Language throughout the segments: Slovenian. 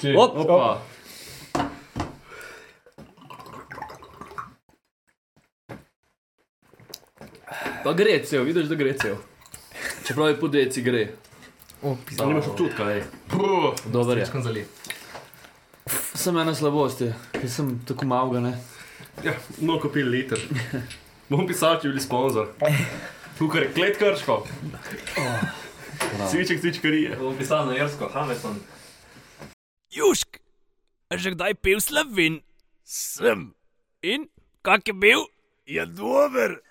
Kje? Op, Opa. Pa gre cel, vidiš, da gre cel. Čeprav je po deci gre. A nimaš občutka, ej. Dober je. Težko zali. Sem ena slabost, je. ker sem tako malga, ne. Ja, no, kupil liter. Bom pisal, če bili sponzor. Je klet krško. Cviček, cvičkarije. Bom pisal na Jersko, Hameson. Južk, a že kdaj pil slovin? Sem. In kak je bil? Je dober.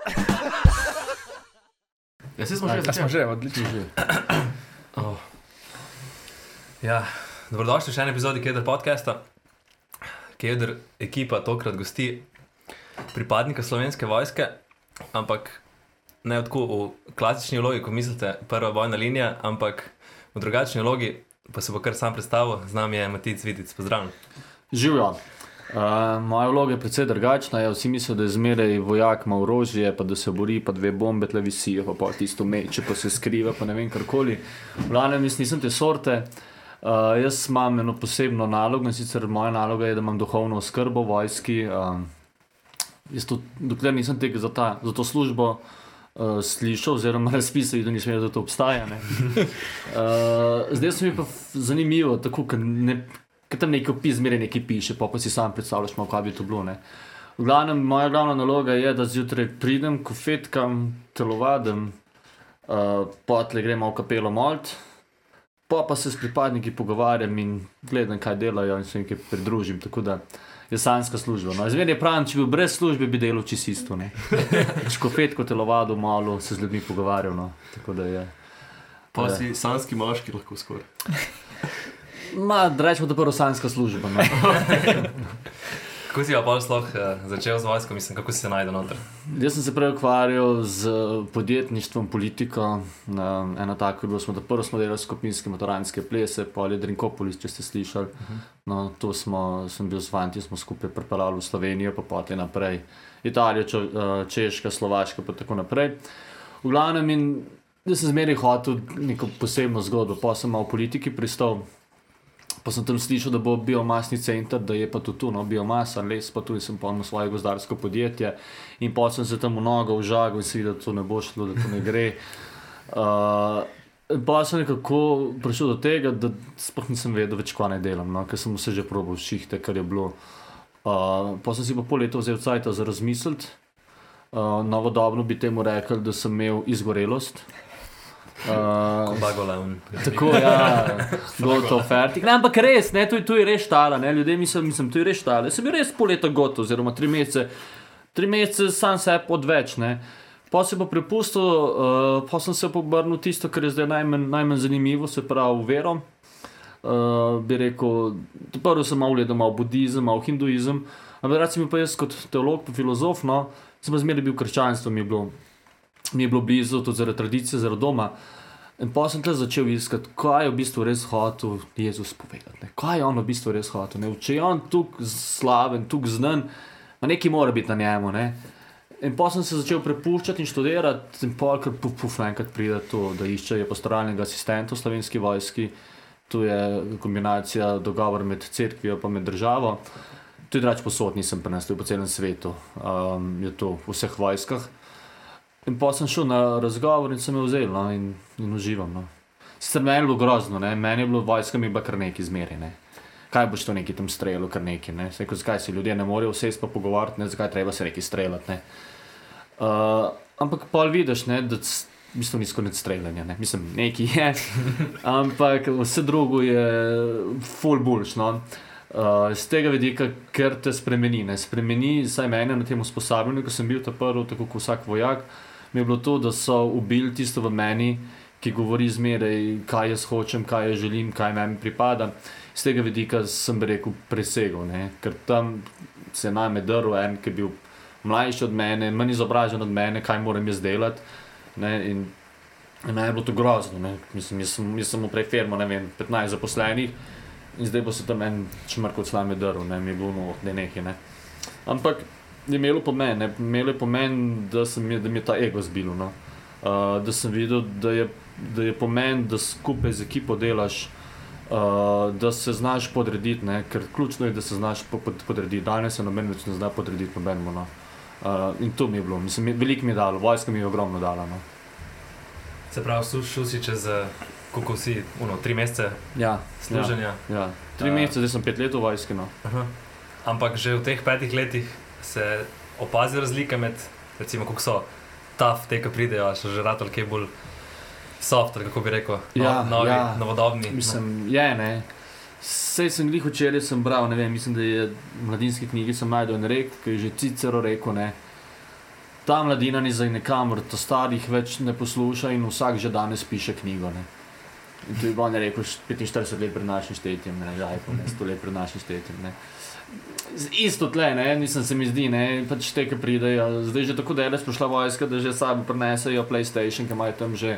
Ja, se smo že Ja, smo začeli. že, odlično. Oh. Ja, dobrodošli v še eni epizodi Keder podcasta. Keder ekipa tokrat gosti pripadnika slovenske vojske, ampak ne tako v klasični vlogi, ko mislite, prva bojna linija, ampak v drugačni vlogi, pa se bo kar sam predstavil, z nami je Matic Vidic, pozdravljen. Živijo. Uh, moja vloga je precej drugačna. Ja, vsi mislijo, da je zmeraj vojak, ima orožje, pa da se bori, pa dve bombe tle visijo, pa, pa tisto meče, pa se skriva, pa ne vem karkoli. V glavnem, jaz nisem te sorte. Uh, jaz imam eno posebno nalogo in sicer moja naloga je, da imam duhovno oskrbo v vojski. Uh, jaz to, dokler nisem tega za, ta, za to službo uh, slišal, oziroma razpisal, da nisem vedel, da to obstaja. ne. Uh, zdaj se mi pa zanimivo, tako ker ne. Ker tam neki opis, zmeraj nekaj piše, pa, pa si sam predstavljaš, malo, kaj bi to bilo. Ne? V glavnem, moja glavna naloga je, da zjutraj pridem, kofetkam, telovadim, uh, potle gremo v kapelo Malt, pa pa se s pripadniki pogovarjam in gledam, kaj delajo in se jim pridružim. Tako da je sanska služba. No, zmeraj je pravim, če bi bil brez službe, bi delal čisto isto. ne. Škofetko telovado, malo se z ljudmi pogovarjal. No. Tako da je. Pa Ja. si sanski moški lahko skoraj. Ma, rečemo, da je prvo sanska služba. No. Kako si pa pol sploh uh, začel z vojsko, mislim, kako si se najdel noter? Jaz sem se prej ukvarjal z podjetništvom, politiko. Na, eno tako je bilo, smo, da prvo smo delali skupinske motorantske plese, pol je Drinkopolis, če ste slišali. No, to smo, sem bil z Vanti, smo skupaj pripeljali v Slovenijo, pa potem naprej Italijo, Čo, eh, Češka, Slovaška, pa tako naprej. V glavnem, in jaz sem zmeraj hotel neko posebno zgodbo, pa sem malo v politiki pristal. Pa sem tam slišal, da bo biomasni center, da je pa tudi tu, no, biomasa, les, pa tudi sem polnil svoje gozdarsko podjetje. In pa sem se tam v nogo užagal in si videl, da to ne bo šlo, da to ne gre. Uh, pa sem nekako prišel do tega, da sploh nisem vedel več, kaj naj delam, no, ker sem vse že probil šihte, kar je bilo. Uh, pa sem si pa pol leta vzel cajt za razmisliti. Uh, novodobno bi temu rekel, da sem imel izgorelost. Uh. Tako je, ja, gotovo, fertik. Ne, ampak res, ne, tu, tu je res štala, ne, ljudje mislim, mislim, tu je res štala. Sem bil res pol leta gotov, oziroma tri mesece, tri mesece sam se odveč, ne. Pa se pa prepustil, uh, pa sem se obrnil tisto, kar je zdaj najmanj, najmanj zanimivo, se pravi vero. Uh, bi rekel, prvo sem malo gledal, malo budizem, malo hinduizem, ampak rad sem bil pa jaz kot teolog, pa filozof, no, sem pa zmeraj bil krščanstvo, mi je bilo, mi je bilo blizu, tudi zaradi tradicije, zaradi doma. In pa sem te začel iskati, kaj je v bistvu res hotel Jezus povedati. Ne? Kaj je on v bistvu res hotel. Ne? Če je on tukaj slaven, tukaj znan, ma nekaj mora biti na njemu. Ne? In pa sem se začel prepuščati in študirati, in pa kar puf, puf, naenkrat pride to, da iščejo pastoralnega asistenta v slovenski vojski. Tu je kombinacija dogovora med cerkvijo in državo. Tudi drugač posod nisem prenesel po celem svetu, um, je to v vseh vojskah. In pa sem šel na razgovor in sem jo vzel no, in, in uživam. No. Sicer meni je bilo grozno, ne? meni je bilo vojska mi bila kar neki zmeraj. Kaj boš to neki tam streljal, kar neki. Ne? Sej, zakaj se ljudje ne morejo vse pa pogovarjati, ne? zakaj treba se neki streljati. Ne? Uh, ampak pa vidiš, ne, da bistvu ni skoraj streljanje. Ne? Mislim, neki je, ampak vse drugo je full bulš. No? Uh, z tega vidika, ker te spremeni. Ne? Spremeni, saj mene na tem usposabljanju, ko sem bil ta prvi, tako kot vsak vojak, mi je bilo to, da so ubili tisto v meni, ki govori zmeraj, kaj jaz hočem, kaj jaz želim, kaj meni pripada. Z tega vidika sem rekel presegel, ne? ker tam se je name drl en, ki je bil mlajši od mene, manj izobražen od mene, kaj moram jaz delati. Ne? In in meni je bilo to grozno. ne. Mislim, jaz sem, jaz sem mu prej firmo, ne vem, 15 zaposlenih in zdaj bo se tam en čmrk od slame drl, ne mi je bilo no, ne nekaj. Ne? Ampak je imelo pomen, ne? imelo je pomen, da, sem, da mi je ta ego zbil. No? Uh, da sem videl, da je, da je pomen, da skupaj z ekipo delaš Uh, da se znaš podrediti, ne? ker ključno je, da se znaš po, pod, podrediti. Danes se noben več ne zna podrediti nobenemu. No? Uh, in to mi je bilo, mislim, veliko mi je dalo, vojska mi je ogromno dala. No? Se pravi, šel si čez, eh, koliko si, uno, tri mesece Ja, služenja. Ja, ja. Tri Ja. mesece, zdaj sem pet let v vojski. No. Aha. Ampak že v teh petih letih se opazi razlike med, recimo, kako so taf, te, ki pridejo, a so že ratali kaj bolj soft, ali kako bi rekel, no, Ja, novi, ja. novodobni. Mislim, je ne. Sej sem jih včeraj sem bral, ne vem, mislim, da je v mladinski knjigi sem najdel en rek, ki je že Cicero rekel, ne. Ta mladina ni za nikamor, to starih več ne posluša in vsak že danes piše knjigo. Ne. In to je bilo, ne rekel, 45 let pred našim štetjem, ne, žaj pa ne, 100 let pred našim štetjem. Ne. Isto tle, ne, nisem se mi zdi, ne, pač te, ki pridejo, zdaj že tako daleč prišla vojska, da že sabo prenesejo PlayStation, ki imajo tam že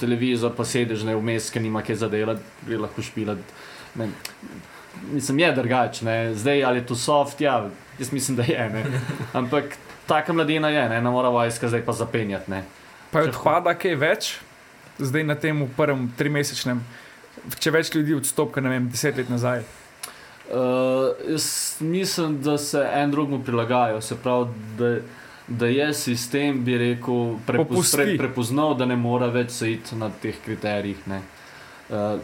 televizor, pa sedež ne vmes, ki nima kaj zadelati, gre lahko špilat. Ne. Mislim, je drugače, zdaj ali je to soft, ja, jaz mislim, da je. Ne. Ampak taka mladina je, ne, ne mora vojska zdaj pa zapenjati. Ne. Pa je Če odpada kaj več, zdaj na tem prvem trimesečnem, če več ljudi odstopa, ne vem, deset let nazaj. Uh, jaz mislim, da se en drugemu prilagajajo, se pravi, da, da je sistem, bi rekel, Popusti. pre, prepoznal, da ne more več sejti na teh kriterijih. Ne. Uh,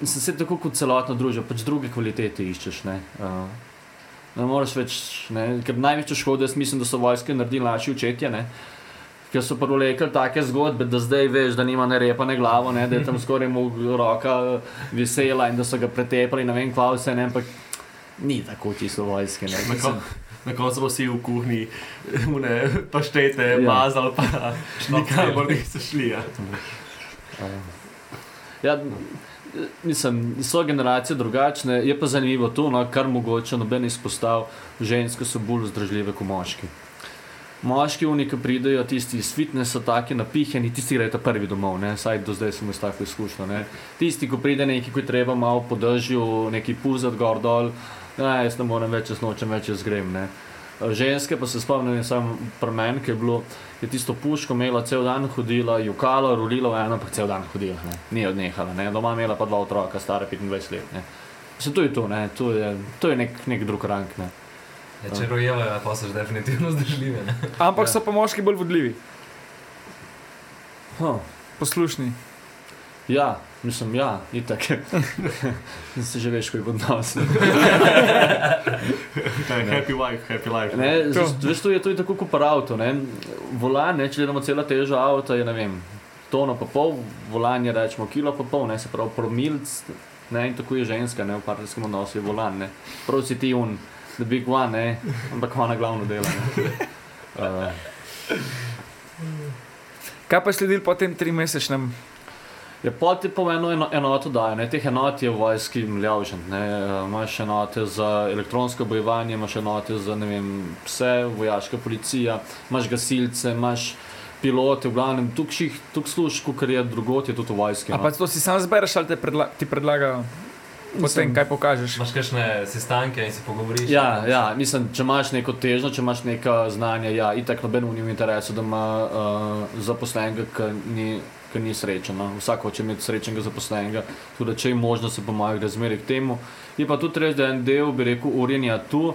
Mislim, se tako kot celotna družba, pač druge kvalitete iščeš. Ne, uh, ne moreš več, ne, ker največjo škodo, jaz mislim, da so vojske naredili naši očetje. Ne, Ker so prvo rekli take zgodbe, da zdaj veš, da nima ne repa, ne glavo, ne, da je tam skoraj mu roka visela in da so ga pretepali, ne vem, kva vse, ne, ampak ni tako čisto vojske. Ne, kon, na koncu bo si v kuhinji, une paštete, Ja. mazal, pa nikamor niso šli. Ja. Ja, mislim, so generacije drugačne, je pa zanimivo to, no, kar mogoče noben izpostav, ženske so bolj vzdržljive kot moški. Moški, oni, ki pridejo, tisti iz fitnesa, taki napihani, tisti grejo prvi domov, ne? saj do zdaj sem jaz tako izkušnjo. Ne? Tisti, ko pride neki, ki treba malo podržju, neki puzat gor dol, ne, jaz ne morem več, jaz nočem več, jaz grem. Ne? Ženske pa se spomnim, samo pri meni, ki je bilo, je tisto puško imela cel dan hodila, jukala, rulila v eno, pa cel dan hodila, ne? ni odnehala. Ne? Doma imela pa dva otroka, stara 25 let. Ne? Se to je to, ne? to je, to je nek, nek drug rank. Ne? Ja, če rojevajo, pa so že definitivno zdržljive. ne. Ampak Ja. so pa moški bolj vodljivi, Huh. poslušni. Ja, mislim, ja, itak. se že veš, ko je v odnosu. Happy wife, happy life. Ne, z- Veš, to je, to je tako kot pri avtu. ne. Volan, ne, če gledamo celo težo avta, je ne vem, tono pa pol, volan je rečemo kilo pa pol, ne, se pravi promilc. Ne, in tako je ženska, ne, v partnerskem odnosu je volan. Ne. Prav si ti un, the big one, ne, ampak ona glavno dela. Uh, Kaj pa je sledil po tem trimesečnem? Je pa ti pomeni eno, enoto, da je ne? teh enot je v vojski mljavžen. Eh, Imaš enote za elektronsko bojevanje, imaš enote za vem, pse, vojaška policija, imaš gasilce, imaš pilote, v glavnem, tukaj služiš, kot je drugot, je tudi v vojski. A No. pa to si sam zbereš ali te predla ti predlagajo? Potem, kaj pokažeš? Imaš kakšne sestanke in se pogovoriš? Ja, ja, mislim, če imaš neko težnjo, če imaš neka znanja, ja, itak nobenemu ni v interesu, da ima uh, zaposlenega, ki ni, ki ni srečen. No. Vsak hoče imeti srečnega zaposlenega, tudi če je možno se pomagati razmeri k temu. Je pa tudi res, da je en del, bi rekel, urjenja tu,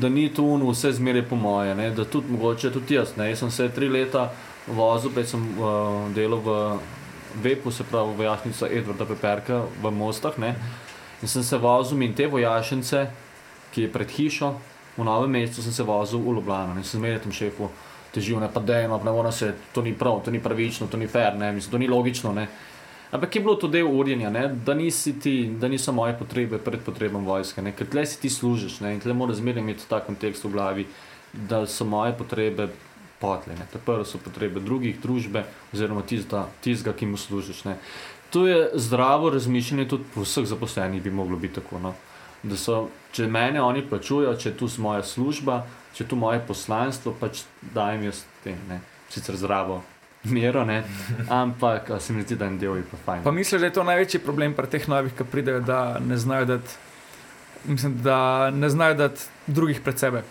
da ni tu ono vse zmeraj po moje, ne, da tudi mogoče tudi jaz. Ne. Jaz sem se tri leta vozil, prej sem uh, delal v Vepu, se pravi vojašnica Edvarda Peperka v Mostah. Ne. In sem se vozil in te vojašnice, ki je pred hišo, v novem mestu sem se vozil v Ljubljano in sem zmeraj tam šefu težil, ne pa dejno, ne morem se, to ni prav, to ni pravično, to ni fair, ne, mislim, to ni logično. Ne. Ampak je bilo to del urjenja, ne, da, nisi ti, da niso moje potrebe pred potrebom vojske, ne, ker tle si ti služiš ne, in tle moraš zmeraj imeti ta kontekst v glavi, da so moje potrebe potle. Ne. Ta prvo so potrebe drugih, družbe oziroma tistega, tistega ki mu služiš. Ne. To je zdravo razmišljanje, tudi po vseh zaposlenih bi moglo biti tako. No. Da so, če mene oni plačujejo, če je tu moja služba, če je tu moje poslanstvo, pač dajem jaz tem, ne. sicer zdravo mero, ne. ampak se mi zdi, da en del je pa fajn. Pa misliš, da je to največji problem pri teh novih, ki pridejo, da ne znajo dati, mislim, da ne znajo dati drugih pred sebe.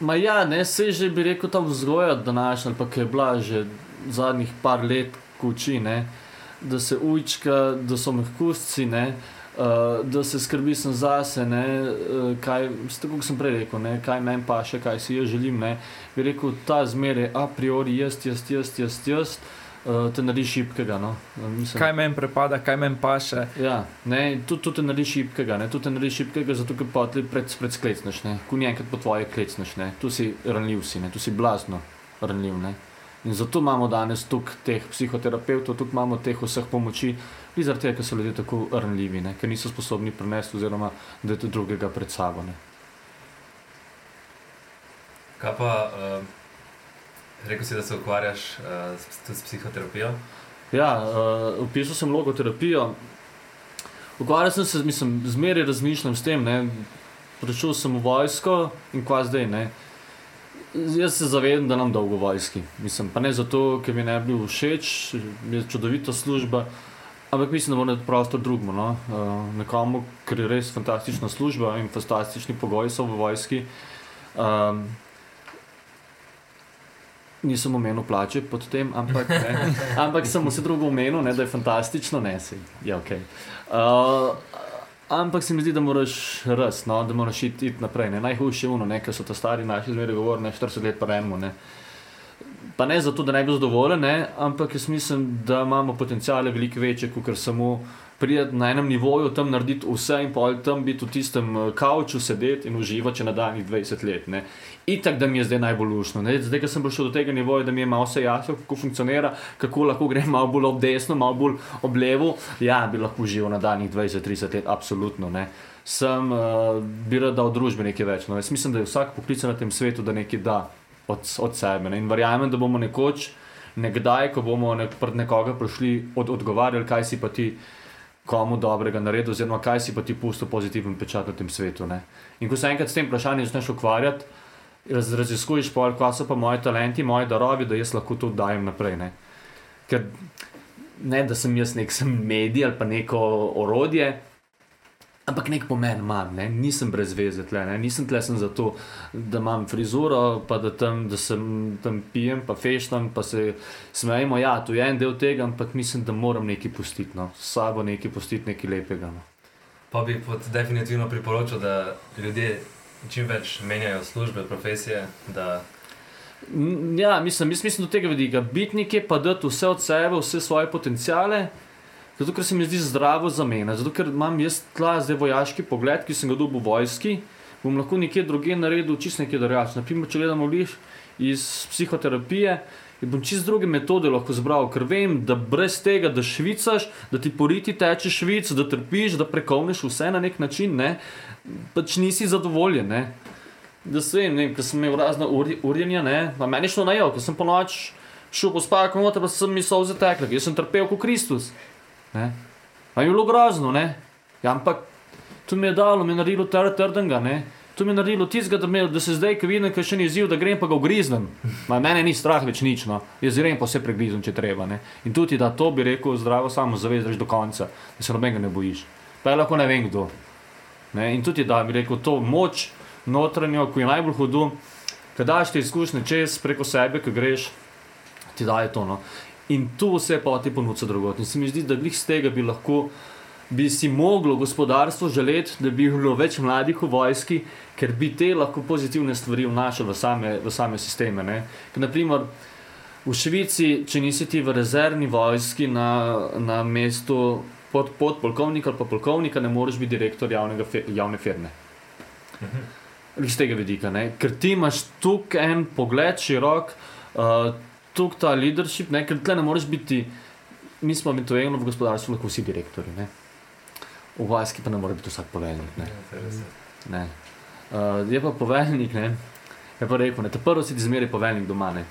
Ma ja, ne, se že bi rekel tam vzgoja današnja, pa ki je bila že zadnjih par let, ko uči, ne. da se ujčka, da so mehkustci, ne, uh, da se skrbi sem zase, ne, uh, kaj, tako kot sem prej rekel, ne, kaj meni pa še, kaj si jaz želim. Ne, bi rekel, ta zmeraj a priori jaz, jaz, jaz, jaz, jaz uh, te naredi šipkega. No. Uh, mislim, Kaj meni prepada, kaj meni paše. Ja, ne, tu, tu te naredi šipkega, ne, tu te naredi šipkega, zato ker pa ti pred, pred sklecneš, ne, ko enkrat po tvoje klecneš, ne, tu si ranljiv si, ne, tu si blazno ranljiv, ne. In zato imamo danes tukaj teh psihoterapeutov, tukaj imamo teh vseh pomoči, zaradi tega, ker so ljudje tako ranljivi, ne, ker niso sposobni prenesti oziroma da je to drugega pred sabo, ne. Kaj pa, uh, rekel si, da se ukvarjaš uh, s, s psihoterapijo? Ja, uh, upisal sem logoterapijo. Ukvarjal sem se, mislim, zmeraj razmišljam s tem. Ne. Prišel sem v vojsko in kva zdaj. Ne. Jaz se zavedam, da nam dolgo vojski. Mislim, pa ne zato, ker mi ne bi bil všeč, je čudovita služba, ampak mislim, da mora biti prostor drugmu. No. Uh, nekomu, ker je res fantastična služba in fantastični pogoji so v vojski. Um, Nisem omenil plače pod tem, ampak, ne, ampak sem vse drugo omenil, ne, da je fantastično, ne si. Ja, okay. uh, ampak se mi zdi, da moraš res, no, da moraš iti, iti naprej. Ne. Najhujše je ono, ker so to stari naši zmeraj govorili, 40 let pa eno. Ne. Pa ne zato, da ne bi zadovoljen, ne, ampak jaz mislim, da imamo potencijale veliko večje, kot samo priti na enem nivoju, tam narediti vse in pa tam biti v tistem eh, kavču sedeti in uživati na danih 20 let. Ne. Itak, da mi je zdaj najbolj lušno. Ne. Zdaj, ker sem prišel do tega nivoja, da mi je malo vse jasno, kako funkcionira, kako lahko grem malo bolj ob desno, malo bolj ob levo, ja, bi lahko užival na danih 20-30 let, absolutno. Ne. Sem uh, bi rad dal družbi nekaj več. No. Jaz mislim, da je vsak poklic na tem svetu, da nekaj da od, od sebe. Ne. In verjamem, da bomo nekoč, nekdaj, ko bomo nek, pred nekoga prišli, od, odgovarjali, kaj si pa ti komu dobrega naredil, oziroma kaj si pa ti pustil pozitiven pečat na tem svetu. Ne? In ko se enkrat s tem vprašanjem začneš ukvarjati, raz, raziskuješ, pol, kaj so pa moji talenti, moji darovi, da jaz lahko to dajem naprej. Ne? Ker ne, da sem jaz nek sem medij ali pa neko orodje. Ampak nek pomen imam, ne? nisem brez veze tle, ne? nisem tle sem zato, da imam frizuro, pa da tam, da sem tam pijem, pa feštam, pa se smejimo. Ja, to je en del tega, ampak mislim, da moram nekaj pustiti, no? s sabo nekaj pustiti, nekaj lepega. No? Pa bi pod definitivno priporočil, da ljudje čim več menjajo službe, profesije. Da... Ja, mislim, jaz mislim do tega vidika, biti nekje, pa dati vse od sebe, vse svoje potencijale. Zato, ker se mi zdi zdravo za mene, zato, ker imam jaz tla zdaj vojaški pogled, ki sem ga dobil v vojski, bom lahko nekje drugje naredil čist nekaj drugače. Naprimer, če gledamo liš iz psihoterapije, in bom čist druge metode lahko zbral, ker vem, da brez tega, da švicaš, da ti poriti teče švic, da trpiš, da prekovneš vse na nek način, ne, pač nisi zadovoljen. Ne. Da se vem, ker sem imel razne uri- urjenja, ne, pa meni šlo na jog, ker sem po noč šel po spaku noter, pa sem mi solze tekle, ker sem trpel kot Kristus. Ne. Pa je bilo grozno, ne. Ja, ampak to mi je dalo, mi je naredilo ter trdenga, ne. To mi je naredilo tistega, da, me, da se zdaj, ko vidim, kaj še ni izziv, da grem pa ga ugriznem. Ma mene ni strah več nič, no. Jaz grem pa vse pregrizem, če treba, ne. In tudi da to bi rekel zdravo samo zavezaš do konca, da se nobenega ne bojiš. Pa je lahko ne vem kdo. Ne? In tudi da bi rekel to moč notranjo, ko je najbolj hudo, kad daš te izkušnje čez preko sebe, ko greš, ti daje to. No? In tu vse pa ti ponuca drugot. In se mi zdi, da glih z tega bi lahko, bi si moglo gospodarstvo želeti, da bi bilo več mladih v vojski, ker bi te lahko pozitivne stvari vnašali v same, v same sisteme. Ne? Ker, naprimer, v Švici, če nisi ti v rezervni vojski na, na mestu pod, podpolkovnika ali pa polkovnika, ne moreš biti direktor javnega, fe, javne firme. Iz tega vidika, ne? ker ti imaš tukaj en pogled širok, uh, tukaj ta leadership, ne? ker tle ne moreš biti, mi smo eventualno v gospodarstvu lahko vsi direktori, ne? v vojski pa ne more biti vsak poveljnik. Ne? Ne. Uh, je pa poveljnik, ne? je pa rekel, ne, te prvo si ti zmeri poveljnik doma. Ne?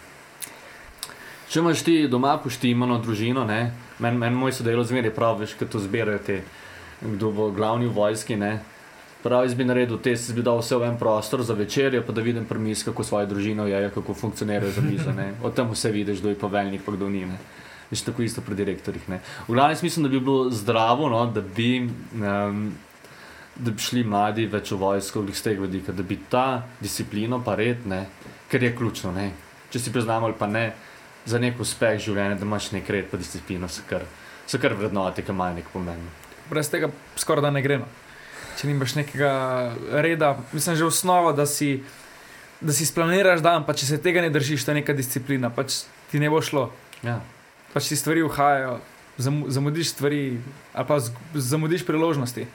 Če imaš ti doma poštimano družino, meni men moj sodelavec zmeri prav, veš, kaj to zbirajo te, kdo bo glavni v vojski. Ne? Prav, jaz bi naredil test, bi dal vse v en prostor za večerjo, pa da vidim premis, kako svojo družino je, kako funkcionirajo za mizo. Od tam vse vidiš, kdo je poveljnik, pa kdo ni. Ne? Veš, tako isto pri direktorjih. Ne? V glavnem mislim, da bi bilo zdravo, no, da, bi, um, da bi šli mladi več v vojsko, iz tega vidika, da bi ta disciplina, pa red, ne, ker je ključno. Ne? Če si priznamo ali pa ne, za nek uspeh življenja, da imaš nek red, pa disciplino, se kar so kar vrednote, ki imajo nek pomen. Brez tega skoraj da ne gre. Če nimaš nekega reda, mislim, že osnova, da si, da si splaniraš dan, pa če se tega ne držiš, to je neka disciplina, pač ti ne bo šlo. Ja. Pač ti stvari uhajajo, zamu- zamudiš stvari, ali pa z- zamudiš priložnosti.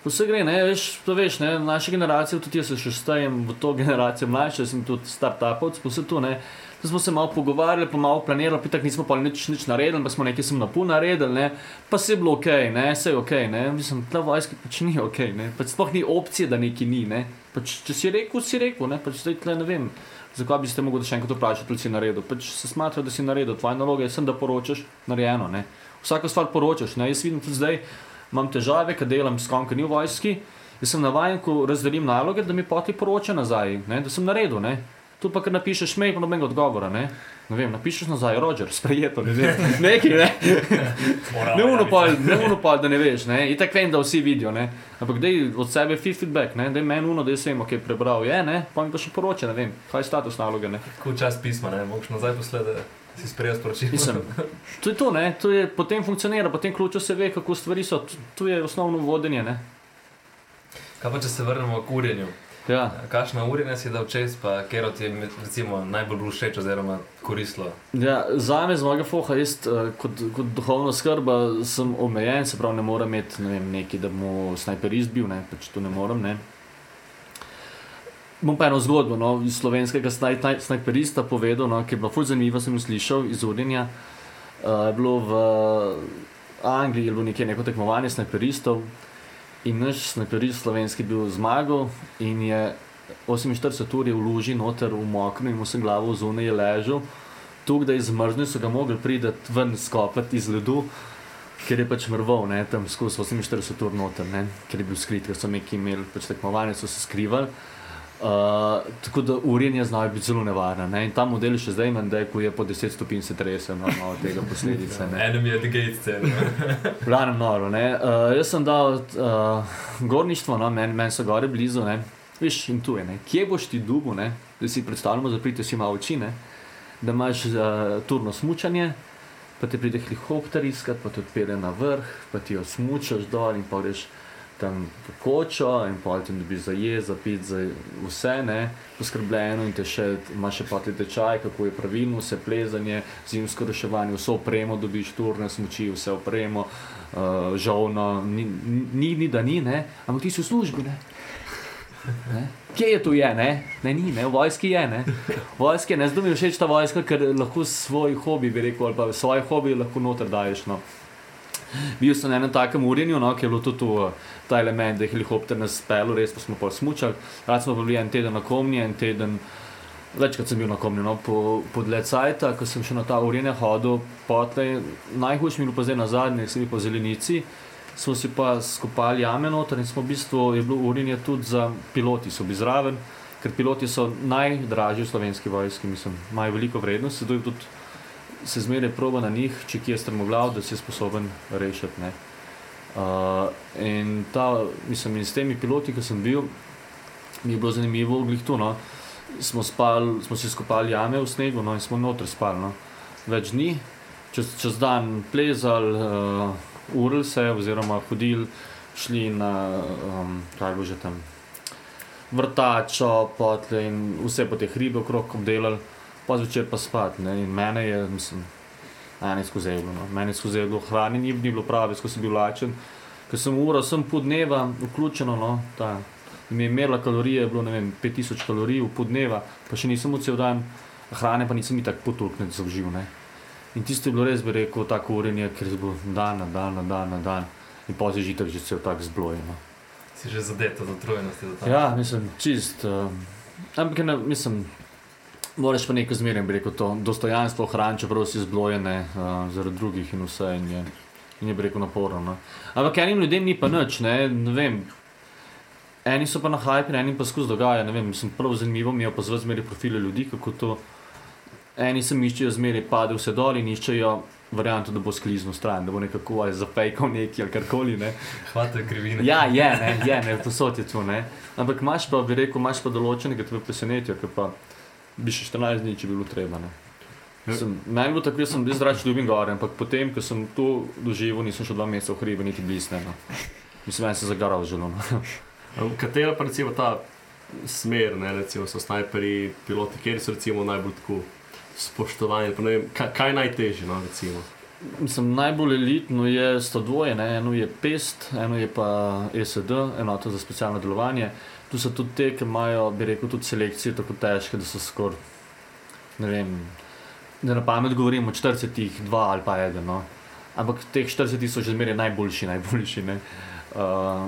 Vse gre, ne, veš, to veš, ne, naša generacija, tudi jaz se še štejem v to generacijo mlajše, sem tudi startupovc, vse to, ne. Da smo se malo pogovarjali, pa malo planirali, pa tako nismo pa nič, nič naredili, pa smo nekaj sem napol naredili, ne, pa se je bilo ok, ne, se je ok, ne, mislim, ta vojska pač ni ok, ne, pač sploh ni opcije, da neki ni, ne, pač če si rekel, si rekel, ne, pač zdaj tle ne vem, zakaj bi ste mogli še enkrat vprašati, ali si naredil, pač se smatra, da si naredil, tvoja naloga je sem, da poročaš, narejeno, ne, vsako stvar poročaš, ne, jaz vidim tudi zdaj, imam težave, ker delam s kom, ki ni v vojski. Jaz sem navaden, ko razdelim naloge, da mi poti poroča nazaj, ne, da sem naredil. Ne. Tu pa, ker napišeš mail, pa nobenega odgovora. Ne. Ne vem, napišeš nazaj, Roger, sprejeto, ne vem, nekaj, ne. Ne unopal, ne unopal, da ne veš, ne. In tako vem, da vsi vidijo, ne. Ampak dej od sebe feed- feedback, ne, dej meni uno, da jaz vem, ok, prebral je, ne, pa mi pa še poroča, ne vem, kaj je status naloge, ne. Tako čas pisma, ne, mogoče nazaj posledi, da si sprejel sporočilo. Mislim, to je to, ne, to je, potem funkcionira, potem ključo se ve, kako stvari so, tu je osnovno vodenje, ne. Kaj pa če se vrnemo k urjenju? Ja. Kakšno urjenje si dal čez, pa kero ti je recimo najbolj všeč oziroma koristilo? Ja, za me, z mojega foha, jaz eh, kot, kot duhovna skrba sem omejen, se pravi, ne morem imeti ne vem, neki, da mu snajperist bil, ne, pač to ne morem. Ne. Bom pa eno zgodbo no, iz slovenskega snaj, taj- snajperista povedal, no, ki je bila fulj zanimiva, sem jo slišal iz urjenja. Uh, je bilo v Angliji, je bilo nekje neko tekmovanje snajperistov in naš snajperist slovenski bil zmagal in je 48 ur je v luži noter v mokrem in mu se glavo zunaj ležal. Tukaj, da je zmrznil, so ga mogli priti ven skopati iz ledu, ker je pač mrval, ne, tam skozi 48 ur noter, ne, ker je bil skrit, ker so neki imeli pač tekmovanje, so se skrivali. Uh, tako da urjenje znajo biti zelo nevarno. Ne? In ta model še zdaj ima, da je, po 10 stopinj se trese, no, malo tega posledice. Ne? Enemy at the gates, cel. V glavnem noro. ne. Uh, jaz sem dal uh, gorništvo, no, meni men so gore blizu, ne. Viš, in tu je, ne. kje boš ti dubu, ne? da si predstavljamo, zaprite si malo oči, ne? da imaš uh, turno smučanje, pa te pride helikopter iskat, pa te odpelje na vrh, pa ti jo smučaš dol in pa greš tam v kočo in pa ti dobiš za jez, za pit, za vse, ne, poskrbljeno in te še, imaš še pati tečaj, kako je pravilno, vse plezanje, zimsko reševanje, vso opremo dobiš, turne smuči, vse opremo, uh, žovno, ni, ni, ni da ni, ne, ampak ti si v službi, ne. Ne? Kje je tu je, ne? ne, ni, ne, v vojski je, ne. Vojski je, ne, zdaj mi je všeč ta vojska, ker lahko svoj hobi, bi rekel, ali pa svoj hobi lahko noter daješ. No. Bil sem na enem takem urjenju, no, ki je bilo tudi tu, eh, ta element, da je helikopter nas spel, res pa smo pa smučali. Rad smo bili en teden na komni, en teden, večkrat sem bil na komni, no, po, po dlje cajta, ko sem še na ta urjenje hodil, potlej, najhujš mi je bilo pa zdaj na zadnje, sem bil po zelenici, smo si pa skopali jame noter in smo v bistvu, je bilo urjenje tudi za piloti, so bili zraven, ker piloti so najdražji v slovenski vojski, mislim, imajo veliko vrednost, sedaj tudi se zmeraj proba na njih, če kje je strmoglav, da si sposoben rešiti. Ne. Uh, in ta, mislim, in s temi piloti, ki sem bil, mi je bilo zanimivo, glih tu. No. Smo, spal, smo si skopali jame v snegu no, in smo noter spali. No. Več dni, čez, čez dan plezali, uh, urili se, oziroma hodili, šli na um, kaj bo že tam. Vrtačo, potle in vse po teh ribe okrog obdelali pa zvečer pa spati. Ne? In mene je, mislim, ene skozi je bilo. No. Mene skozi je bilo hranjenje, ni, bilo pravi, skozi bil lačen. Ker sem ura, sem pol dneva vključeno, no, ta, mi je merila kalorije, je bilo ne vem, 5000 kalorij v pol dneva, pa še nisem cel dan, hrane pa nisem itak potulknil za uživ. Ne? In tisto je bilo res, bi rekel, tako urenje, ker je bilo dan na dan, na dan, na dan. In pa si že tako že cel tak zblojen. No. Si že zadet od utrujenosti. do tam. Ja, mislim, čist. Uh, ampak ne, mislim, moraš pa neko zmeraj, bi rekel, to dostojanstvo ohraniti, čeprav si zblojen uh, zaradi drugih in vse. In je, in je rekel naporno. No. Ampak enim ljudem ni pa nič, ne, ne vem. Eni so pa na hajpi, enim pa skozi dogaja. ne Vem, mislim, prav zanimivo mi je opazovati zmeraj profile ljudi, kako to. Eni se iščejo zmeraj, pade vse dol in iščejo varianto, da bo skliznil stran, da bo nekako ali zafejkal neki ali karkoli. Ne. Hvata krivine. Ja, je, ne, je, ne, posod je to. Ne. Ampak imaš pa, bi rekel, imaš pa določenega, ki te presenetijo, ki pa bi še 14 dni, če bi bilo treba. Ne. Sem, meni je bilo tako, da sem bil zrač ljubim gore, ampak potem, ko sem to doživel, nisem še dva meseca v hribe, niti blizu. No. Mislim, da se je zagaral želo. No. Katera pa recimo ta smer, ne, recimo so snajperi, piloti, kjer so recimo najbolj tako spoštovani, pa ne vem, kaj, kaj je najtežje, no, recimo. Mislim, najbolj elitno je sto dvoje, ne? eno je PEST, eno je pa ESD, enota za specialno delovanje. Tu so tudi te, ki imajo, bi rekel, tudi selekcije tako težke, da so skoraj, ne vem, da na pamet govorim o 40, dva ali pa eden. No? Ampak teh 40 so že zmeraj najboljši, najboljši. Ne? Uh,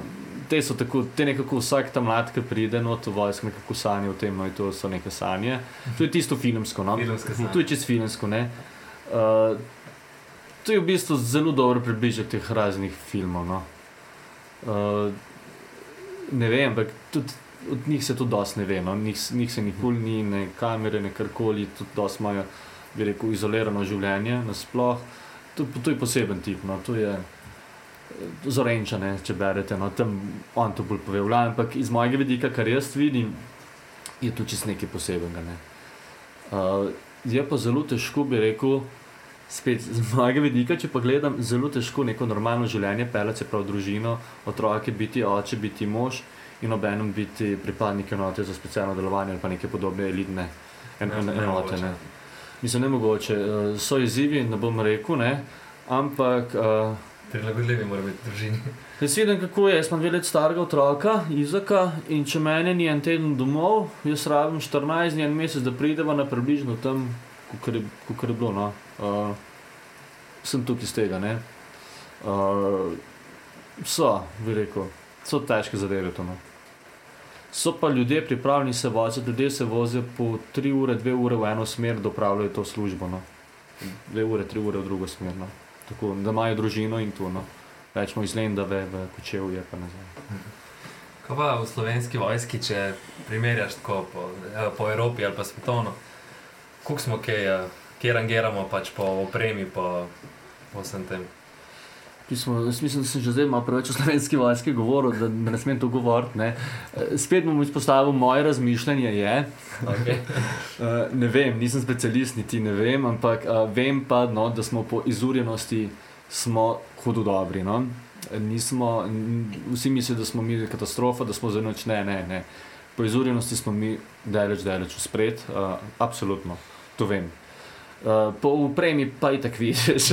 te so tako, te nekako vsak tam mlad, ki pride, no to vojsko nekako sanja o tem, no in to so neke sanje. To je tisto filmsko, no. Sanje. To je čisto filmsko, ne. Uh, to je v bistvu zelo dobro približek teh raznih filmov. No. Uh, ne vem, ampak tudi od njih se to dosti ne ve. No. Njih, njih se nikoli ni, ne kamere, ne karkoli, tudi dosti imajo, bi rekel, izolirano življenje nasploh. To, to je poseben tip. No. To je, Zorenča, ne, če berete, no, tam on to bolj pove. v glavnem, Ampak iz mojega vidika, kar jaz vidim, je to čisto nekaj posebenega. Ne. Uh, je pa zelo težko, bi rekel, spet z mojega vidika, če pa gledam, zelo težko neko normalno življenje peljati, se pravi družino, otroke, biti oče, biti mož in obenem biti pripadnik enote za specialno delovanje ali pa neke podobne elitne en, Ne, en, enote. Ne. Mislim, ne mogoče. Uh, so izzivi, ne bom rekel, ne, ampak. Uh, Prilagodljivi mora biti družini. Jaz vidim, kako je. Jaz imam dve leti starega otroka, Izaka, in če mene ni en teden domov, jaz rabim 14 dni, en mesec, da prideva na približno tam, kot je, kakor je bilo. No. Uh, sem tukaj iz tega. ne. Uh, so, bi rekel, so težke zadeve. To, no. So pa ljudje pripravljeni se voziti, ljudje se vozijo po 3 ure, 2 ure v eno smer, da opravljajo to službo. No. 2 ure, 3 ure v drugo smer. No. Tako, da imajo družino in to. No. Rečemo iz Lendave v Kočevje, pa nazaj. Kaj pa v slovenski vojski, če primerjaš tako po, eh, po Evropi ali pa svetovno, koliko smo kaj, eh, kje rangiramo pač po opremi, po, po vsem tem. Pismo, jaz mislim, da sem že zdaj malo preveč o slovenski vojski govoril, da ne smem to govoriti. ne. Eh, Spet bom izpostavil moje razmišljanje. Je, Okay. Uh, ne vem, nisem specialist, niti ne vem, ampak uh, vem pa, no, da smo po izurjenosti smo hudo dobri. No? Nismo, vsi mislijo, da smo mi katastrofa, da smo za noč. Ne, ne, ne. Po izurjenosti smo mi daleč, daleč uspred, uh, absolutno, to vem. Uh, po upremi pa i tak vidiš.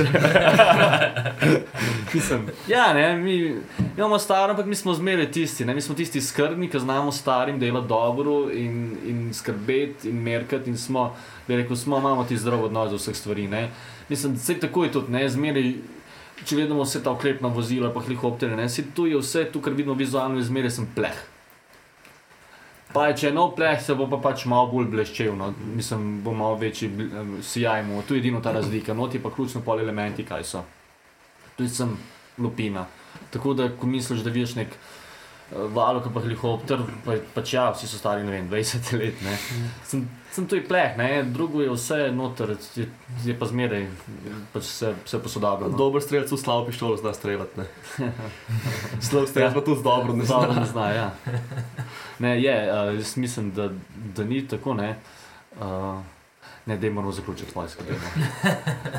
Ja, ne, mi imamo staro, ampak mi smo zmeraj tisti. Ne, mi smo tisti skrbni, ki znamo starim delati dobro in, in skrbeti in merkati. In smo, bi rekel, smo, imamo ti zdrav odnos do vseh stvari. Ne. Mislim, da se tako je tudi, ne, zmeraj. Če gledamo vse ta oklepna vozila, pa helikopterje, si tu je vse, tu kar vidimo vizualno, je zmeraj sem pleh. Pa če je nov pleh, se bo pa pač malo bolj bleščev, no. mislim, bo malo večji em, sijaj mu. Tu je edino ta razlika, noti pa ključno pol elementi, kaj so. Tu sem lupina. Tako da, ko misliš, da vidiš nek uh, valok, pa helikopter, pa, pač ja, vsi so stari, ne vem, 20 let. Ne. Sem, sem tu pleh, ne. drugo je vse noter, je, je pa zmeraj, pač se, se posodabljamo. Dober strelec v slabo pištolo zna streljati. ne. Slab strelec pa tudi dobro ne Dobro zna. ne zna, ja. Ne, je, uh, jaz mislim, da, da ni tako, ne. Uh, ne, da moramo zaključiti vojsko,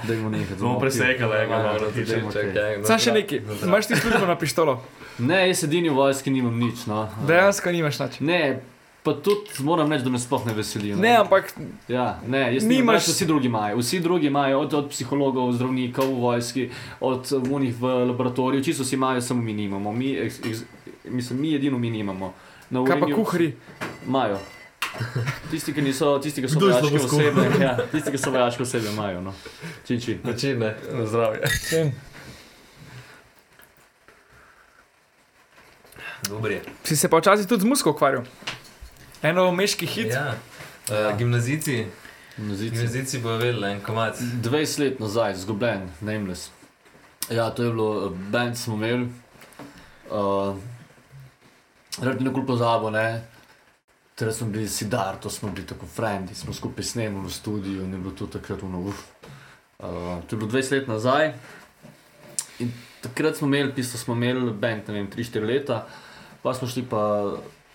da imamo nekaj. Bomo presekali, ja, Ja, dobro, tiče, te. čakaj, Sam še nekaj. Imaš ti službo na pištolo? Ne, jaz edini v vojski nimam nič. No. Dejansko nimaš nič. Ne, pa tudi moram reči, da me sploh ne veseli. no. Ne, ampak Ja, ne, jaz Nimaš- nimaš, vsi drugi imajo. Vsi drugi imajo, od, od psihologov, zdravnikov v vojski, od unih v laboratoriju, čisto vsi imajo, samo mi nimamo. Mi, ex, ex, mislim, mi edino mi nimamo. Na kaj pa Urenju kuhari? Imajo. Tisti, ki, niso, tisti, ki so vojaške osebe, ja, tisti, ki so vojaške osebe, imajo. No. Čin, čin. Način, ne, zdravje. Vem. Dobro je. Si se pa včasih tudi z muziko ukvarjal? Eno meški hit. Ja. Uh, gimnazijci, Muzici. gimnazijci bojo vedeli en komat. 20 let nazaj, zgubljen, nameless. Ja, to je bilo, uh, bend smo imeli. Uh, Rad nekoli pozabo, ne. Torej smo bili sidar, to smo bili tako frendi, smo skupaj snemali v studiu in je bilo to takrat uno, uf. Uh, to je bilo 20 let nazaj. In takrat smo imeli, pismo smo imeli bend, ne vem, 3-4 leta, pa smo šli pa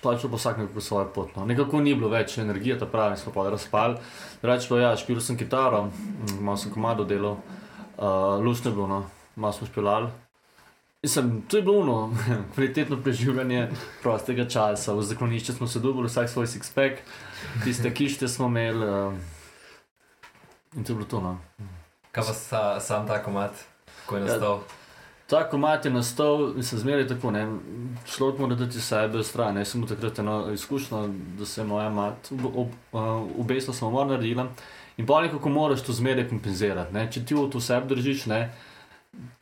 pač po vsak nekako svojo pot. No. Nekako ni bilo več energije, ta pravi, smo pa razpali. Reč pa ja, špil sem kitaro, mm, malo sem komado delal, uh, lušno je bilo, no. malo smo špilali. Mislim, to je bilo ono, kvalitetno preživljanje prostega časa. V zaklonišče smo se dobili, vsak svoj six-pack, tiste kište smo imeli. Uh, in to je bilo to. No. Kaj pa sa, sam ta komat, ko je nastal? Ta komat je nastal, mislim, zmeraj tako. Ne? Človek mora dati sebe stran. Jaz sem imel takrat eno izkušnjo, da se je moja mat obesla samomor naredila. In pa nekako moraš to zmeraj kompenzirati. Ne? Če ti v to sebe držiš, ne?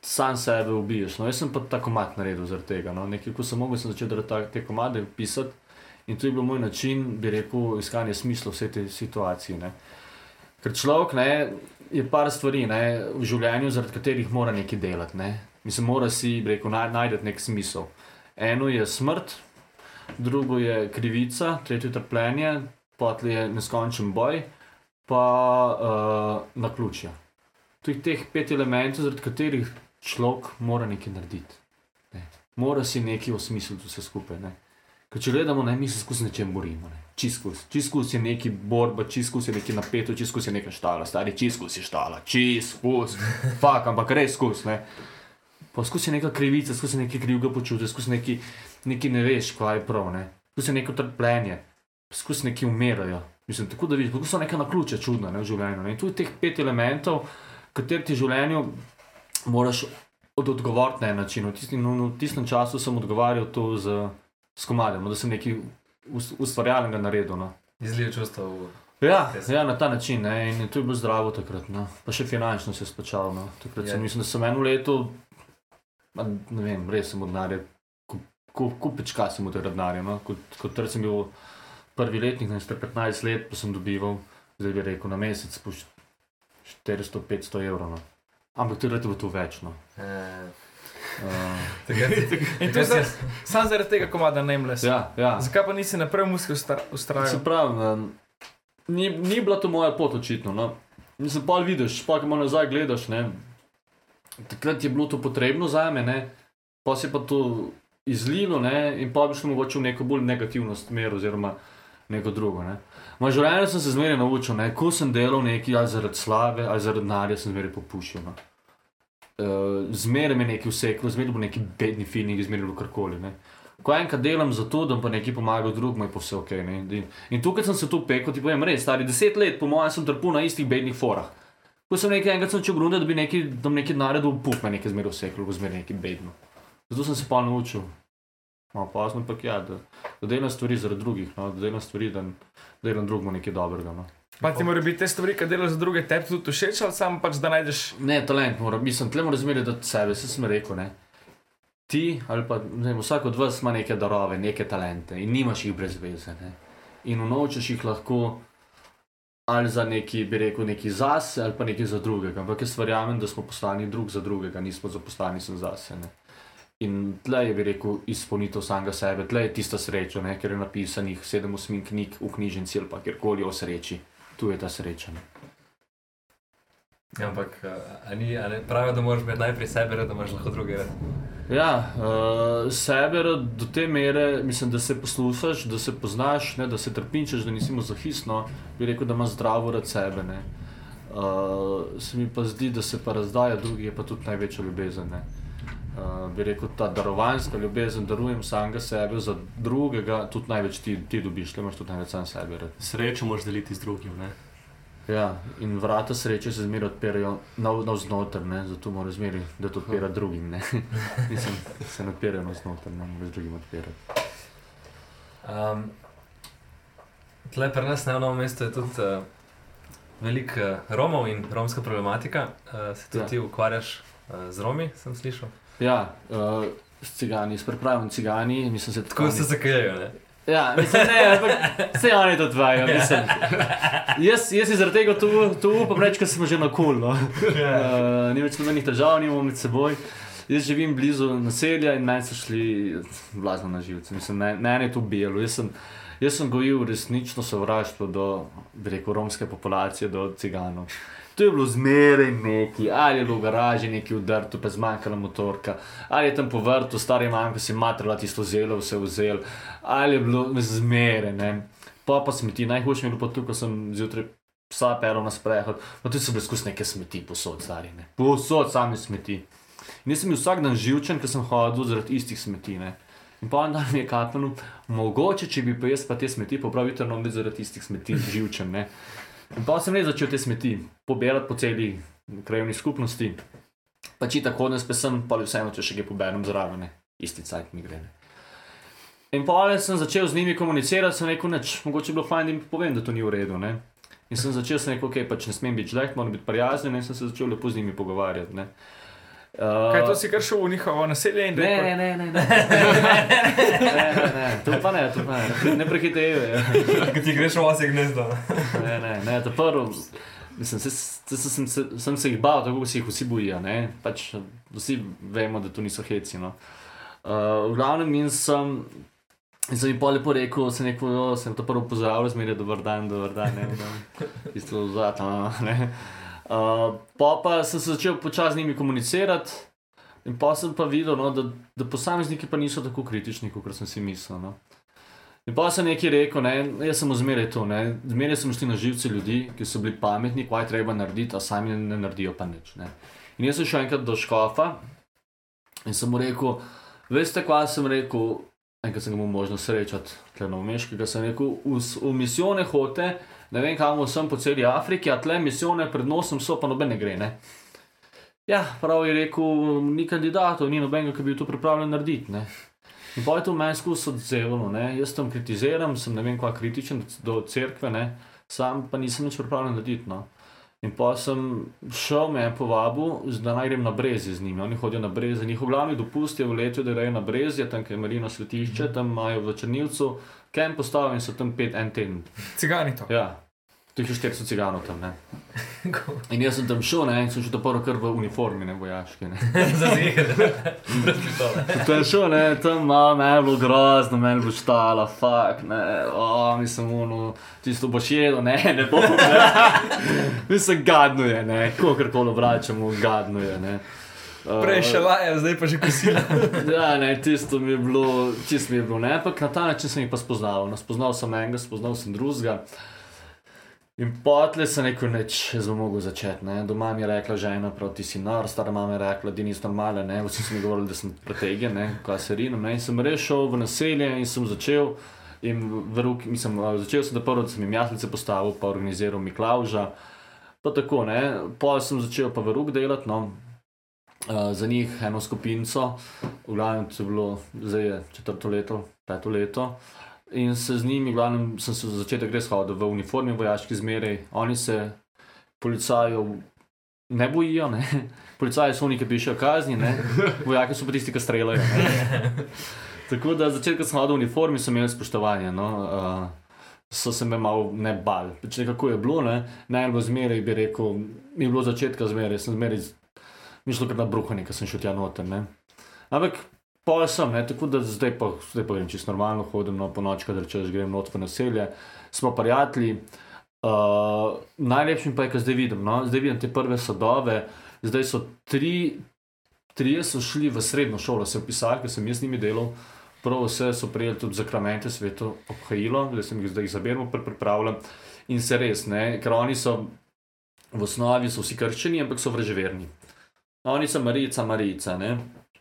sam sebe ubiješ. No, jaz sem pa ta komat naredil zaradi tega. No? Nekaj, ko sem mogel, sem začel ta- te komade, pisati. In to je bil moj način, bi rekel, iskanje smisla vse te situacije. Ne? Ker človek ne, je par stvari ne, v življenju, zaradi katerih mora nekaj delati. Ne. Mislim, mora si rekel, naj, najti nek smisel. Eno je smrt, drugo je krivica, tretje je trpljenje, potli je neskončen boj, pa uh, na ključje. To je teh pet elementov, zaradi katerih človek mora nekaj narediti. Ne. Mora si nekaj osmisliti vse skupaj. Ne. Ker če gledamo, ne, mi se skozi nečem borimo. Ne. Čiskus. Čiskus je neki borba, čiskus je neki napeto, čiskus je neka štala, stari čiskus je štala, čiskus, fak, ampak res skus. Ne. Pa skozi neka krivica, skozi neki krivga počutja, skozi neki, neki ne veš, kaj je prav, ne. skozi neko trpljenje, skozi neki umirajo. Mislim, tako da vidiš, kako so neka naključja čudna ne, v življenju. Ne. In tu je teh pet elementov, kateri ti v življenju moraš od odgovoriti na en način. V tistem, no, v tistem času sem odgovarjal to z, z komadem, no, da sem nekaj ust- ustvarjalnega naredil. No. Izliv čustva v. Ja, ja, na ta način. Ne, in to je bilo zdravo takrat. No. Pa še finančno se je splačalo. No. Takrat Je. sem, mislim, da sem eno leto, ne vem, res sem od denarja, kupečka sem od tega denarja. No. Kot, kot sem bil prvi letnik, ne, star 15 let, pa sem dobival, zdaj bi rekel, na mesec po 400-500 evrov. No. Ampak takrat je bilo to več. No. Eh, Uh, to zdaj- samo zaradi tega komada nameless. ja, ja. Zakaj pa nisi naprej muskul Se ustrajal? pravi, ni, ni bila to moja pot, očitno. No. Mislim, pa vidiš, pa ko malo nazaj gledaš. Ne, takrat je bilo to potrebno za me, pa se je pa to izlilo ne, in pa bi šlo mogoče v neko bolj negativno smer, oziroma neko drugo. Ne. Življenju sem se zmeraj naučil, ne, ko sem delal nekaj, ali zaradi slave, ali zaradi denarja, sem zmeraj popuščal. No. Uh, zmeraj me nekaj vseklo, zmeraj bo neki bedni feeling, zmeraj bo karkoli. Ne. Ko enkrat delam za to, da pa nekaj pomaga drugemu, je pa vse ok. Ne? In, in tukaj sem se tu pekel, ti povem, res, stari deset let, po mojem, sem trpel na istih bednih forah. Ko sem nekaj enkrat začel gruniti, da bi nekaj, da bi nekaj naredil, puf, me nekaj zmeraj vseklo, zmeraj nekaj bedno. Zato sem se pa naučil. Malo pozno, ampak ja, da, da delam stvari zaradi drugih, no? da delam stvari, da, da delam drugemu nekaj dobrega. No? Pa ti mora biti te stvari, ki delaš za druge, tebi tudi všeč, ali samo pač da najdeš. Ne, talent mora, mislim, tle mora zmeraj dati sebe, se sem rekel. Ne? Ti ali pa vem, vsak od vas ima neke darove, neke talente in nimaš jih brez veze. Ne? In unovčiš jih lahko ali za neki, bi rekel, neki zase ali pa neki za drugega. Ampak jaz verjamem, da smo poslani drug za drugega, nismo zaposlani sem zase. Ne? In tle je, bi rekel, izpolnitev samega sebe, tle je tista sreča, ne? ker je napisanih sedem osmin knjig v knjižnici ali pa kjerkoli o sreči. Tu je ta sreča. Ne? Ampak a ni, ne, pravijo, da moraš imeti najprej sebe, da imaš lahko druge. Ja, uh, sebe rad do te mere, mislim, da se poslušaš, da se poznaš, ne, da se trpinčeš, da nisi mazohistno, bi rekel, da imaš zdravo rad sebe. Ne. Uh, se mi pa zdi, da se pa razdaja drugi, je pa tudi največja ljubezen. Ne. Uh, bi rekel, ta darovanska ljubezen, darujem samega sebe za drugega, tudi največ ti, ti dobiš, le imaš tudi največ sam sebe. Rad. Srečo moraš deliti z drugim. Ne? Ja, in vrata sreče se zmeraj odpirajo navznoter, nav zato mora zmeraj, da to odpira drugim. ne. Mislim, se ne odpirajo navznoter, ne moreš drugim odpirati. Um, tle pri nas na novem mestu je tudi uh, veliko uh, Romov in romska problematika. Uh, se tudi Ja. ti ukvarjaš uh, z Romi, sem slišal. Ja, uh, s cigani, s prepravim cigani, mislim, se Tako se zakajajo. Ne? Ja, mislim, ne, ampak vse oni to dvajo, mislim. Jaz, jaz si zaradi tega tu, tu upam reči, ker smo že na kul. No. Uh, ni več nobenih težav, nimamo med seboj. Jaz živim blizu naselja in meni so šli blazno na živce. Mislim, ne, ne je to bilo. Jaz sem, jaz sem gojil resnično sovraštvo do, bi rekel, romske populacije, do ciganov. To je bilo zmeraj neki, ali je bilo v garaži neki udrt, pa zmanjkala motorka, ali je tam po vrtu, stari manjka si matrala tisto zelo, vse vzel, ali je bilo zmeraj, ne. Pa pa smeti, najhujše mi je bilo pa tukaj, ko sem zjutraj psa peral na sprehod, pa tudi so bile skozi neke smeti, posod stari, ne. Posod sami smeti. In jaz sem bil vsak dan živčen, ker sem hodil zaradi istih smeti, ne. In pa en dan mi je kapnil, mogoče, če bi pa jaz pa te smeti popravil, ter biti zaradi istih smeti živčen, ne. In pa sem res začel te smeti pobirati po celi krajovni skupnosti. Pa če tako ne spesem, pa vseeno, če še kaj poberem zraven, isti cajt mi gre. In pa sem začel z njimi komunicirati, sem rekel, neč, mogoče bi bilo fajn, da jim povem, da to ni v redu. Ne. In sem začel, sem rekel, ok, pač ne smem biti žleh, moram biti prijazen, in sem se začel lepo z njimi pogovarjati. Ne. Uh, Kaj to si kar šel v njihovo naselje in Ne, rekel? ne, ne, ne. ne, ne, ne. To pa ne, to pa ne. Ne prehitevajo. Ko ti greš v osek gnezdo. Ne, ne, ne, to prvo. Mislim, se, se, se, sem, se, sem se jih bal, tako kot se jih vsi bojijo. ne. Pač, vsi vemo, da to niso heci. No. Uh, v glavnem in sem. In sem jim pa lepo rekel, sem rekel, jo, sem to prvo pozdravil, zmeraj dober dan, dober dan, ne, ne, isto zlato, ne. Uh, pa pa sem se začel počasi z njimi komunicirati, in pa sem pa videl, no, da, da posamezniki pa niso tako kritični, kot sem si mislil. No. In pa sem nekaj rekel, ne, jaz sem zmeraj to, ne, zmeraj sem šli na živce ljudi, ki so bili pametni, kaj treba narediti, a sami ne, ne naredijo pa nič. Ne. In jaz sem šel enkrat do škofa in sem mu rekel, veste, kaj sem rekel, enkrat sem ga imel možnost srečati, tle na umeškega, sem rekel, v, v misijone hote, ne vem kam sem po celi Afriki, a tle misijone pred nosom so, pa noben ne gre. Ne. Ja, prav je rekel, ni kandidatov, ni nobenega, ki bi to pripravljen narediti. Ne. In pa je to meni skozi odzevalo, ne. jaz tam kritiziram, sem ne vem, kva kritičen do cerkve, ne. sam pa nisem nič pripravljen narediti. No. In pa sem šel, me je povabil, da naj grem na brezi z njimi. Oni hodijo na brezi, njihov glavni dopust je v letu, da grejo na brezi, tam je Marino svetišče, tam imajo v Črnilcu, kem postavljen in so tam pet en teden. Cigani to. Ja, teh je 400 ciganov tam. Ne. In jaz sem tam šel, ne, in sem šel to prvo kar v uniformi, ne vojaški. Brez pištole. Tam šel, ne, tam malo, meni je bilo grozno, meni je bilo štala, fuk, ne, o, mislim, ono, tisto boš jedel, ne, ne bom, ne. Mislim, gadno je, ne, kakorkoli obračamo, gadno je, ne. Prej še laje, zdaj pa že kosila. Ja, ne, tisto mi je bilo, čisto mi je bilo, ne, ampak na ta način sem jih pa spoznal. No, spoznal sem enega, spoznal sem drugega. In potle sem rekel, neč, bom mogel začeti. Ne. Doma mi je rekla žena, prav ti si nor, stara mama je rekla, da nisi normalen, ne. vsi so mi govorili, da sem pretegen, ne, kaj se rinom. Ne. In sem res šel v naselje in sem začel. In v roki, mislim, začel sem, da prvo da sem jim jaslice postavil, pa organiziral Miklauža. Pa tako, ne, pa sem začel pa v rok delati, no, uh, za njih eno skupinco, v glavnem to je bilo, zdaj je četrto leto, peto leto. In se z njimi, glavnem, sem se za začetek res hodil v uniformi, vojaški zmeraj. Oni se policajev ne bojijo, ne. Policaji so oni, ki pišejo kazni, ne. Vojaki so pa tisti, ki streljajo. Tako da začetek, ko sem hodil v uniformi, sem imel spoštovanje. No. Uh, so se me malo ne bali. Pač nekako je bilo, ne. najbolj zmeraj bi rekel, mi je bilo začetka zmeraj, sem zmeraj mišljal kar na bruhanje, ker sem šel tja noter. Ne. Ampak pol sem, ne, tako da zdaj pa, zdaj pa grem čisto normalno, hodim no, po noč, kadar češ grem not v naselje, smo prijatelji. Uh, najlepši pa je, ko zdaj vidim, no, zdaj vidim te prve sadove, zdaj so tri, trije so šli v srednjo šolo, se upisali, ker sem jaz z njimi delal. Prav vse so prijeli tudi zakramente, sveto obhajilo, da sem jih zdaj zabirno pripravljal. In se res, ne, ker oni so v osnovi so vsi krščeni, ampak so vraževerni. Oni so Marijica, Marijica, ne.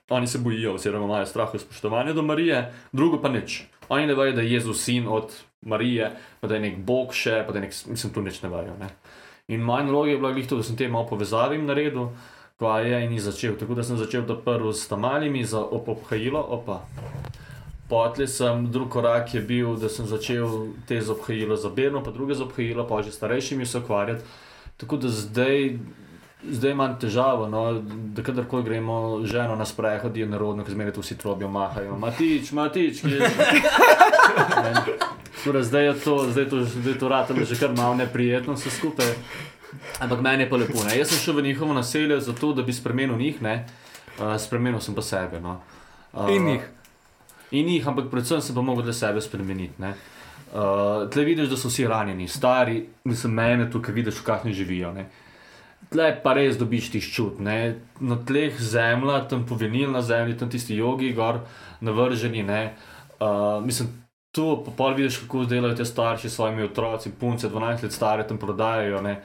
Oni se bojijo, oziroma imajo strah in spoštovanje do Marije, drugo pa nič. Oni ne vejo, da je Jezus sin od Marije, pa da je nek Bog še, pa da je nek, mislim, tu nič ne vejo. Ne. In moja naloga je bila glih to, da sem te malo povezavim naredil, kva je in jih začel. Tako da sem začel to prvo s tamalimi za obhajilo, opa. Potlej sem, drug korak je bil, da sem začel te z obhajilo za Berno, pa druge z obhajilo, pa že starejšimi se ukvarjati. Tako da zdaj, zdaj imam težavo, no, da kadarkoli gremo ženo na sprehod, je narodno, ker zmeraj tu vsi trobijo, mahajo. Matič, matič, kje je. Torej, zdaj je to, zdaj je to, zdaj je to ratalo že kar malo neprijetno vse skupaj. Ampak meni je pa lepo. Ne? Jaz sem šel v njihovo naselje zato, da bi spremenil njih, ne? Uh, spremenil sem pa sebe. No? Uh, In njih. In njih, ampak predvsem se pa mogel sebe spremeniti. Ne? Uh, tle vidiš, da so vsi ranjeni, stari, mislim, mene tukaj vidiš, kakšni živijo. Ne? Tle pa res dobiš ti čut. Ne? Na tleh zemlja, tam povenil na zemlji, tam tisti jogi, gor navrženi. Ne? Uh, mislim, tu pa pol vidiš, kako delajo te starši s svojimi otroci, punce, 12 let stare, tam prodajajo. ne.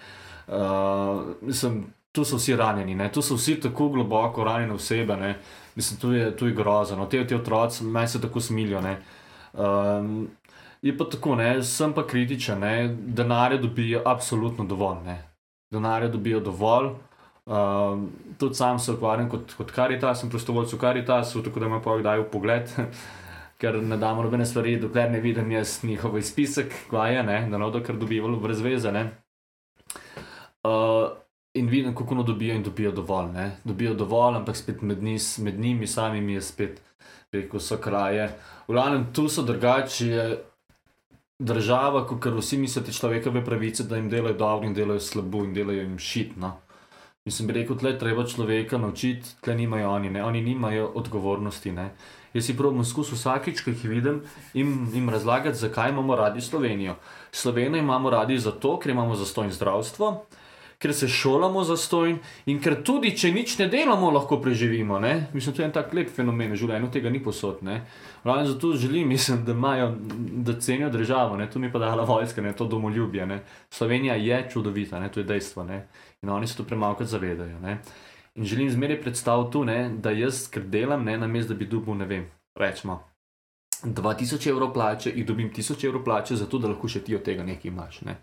Uh, mislim, tu so vsi ranjeni, ne? tu so vsi tako globoko ranjene osebe. Ne? Mislim, tu je, tu je grozno. Te, te otroci, meni se tako smilijo. ne. Um, je pa tako, ne, sem pa kritičen, ne, denarja dobijo absolutno dovolj. Ne. Denarja dobijo dovolj. Um, tudi sam se ukvarjam kot, kot karitas, sem prostovoljec v karitasu, tako da me pa kdaj v pogled, ker ne damo nobene stvari, dokler ne vidim jaz njihov izpisek, kaj je, da ne bodo kar dobivali brez veze. Uh, in vidim, kako no dobijo in dobijo dovolj. Ne. Dobijo dovolj, ampak spet med, nis, med njimi samimi je spet, rekel so kraje. V glavnem, tu so drugače država, kot kar vsi mislite, človekove pravice, da jim delajo dobro in delajo slabo in delajo jim šitno. Mislim, bi rekel, tle treba človeka naučiti, tle nimajo oni, ne? oni nimajo odgovornosti. Ne? Jaz si pravim, skus vsakič, ko jih vidim, jim, jim razlagati, zakaj imamo radi Slovenijo. Slovenijo imamo radi zato, ker imamo zastojno zdravstvo, ker se šolamo zastojn in ker tudi, če nič ne delamo, lahko preživimo. Ne? Mislim, to je en tak lep fenomen, v življenju tega ni posod. Ravno zato želim, mislim, da, imajo, da cenijo državo, ne? to mi pa dala vojska, ne? to domoljubje. Ne? Slovenija je čudovita, ne? to je dejstvo. Ne? In oni se to premalo zavedajo. Ne? In želim zmeraj predstaviti tu, ne? da jaz, ker delam, ne namesto da bi dubil, ne vem, rečemo. 2000 evrov plače in dobim 1000 evrov plače, zato da lahko še ti od tega nekaj imaš. Ne?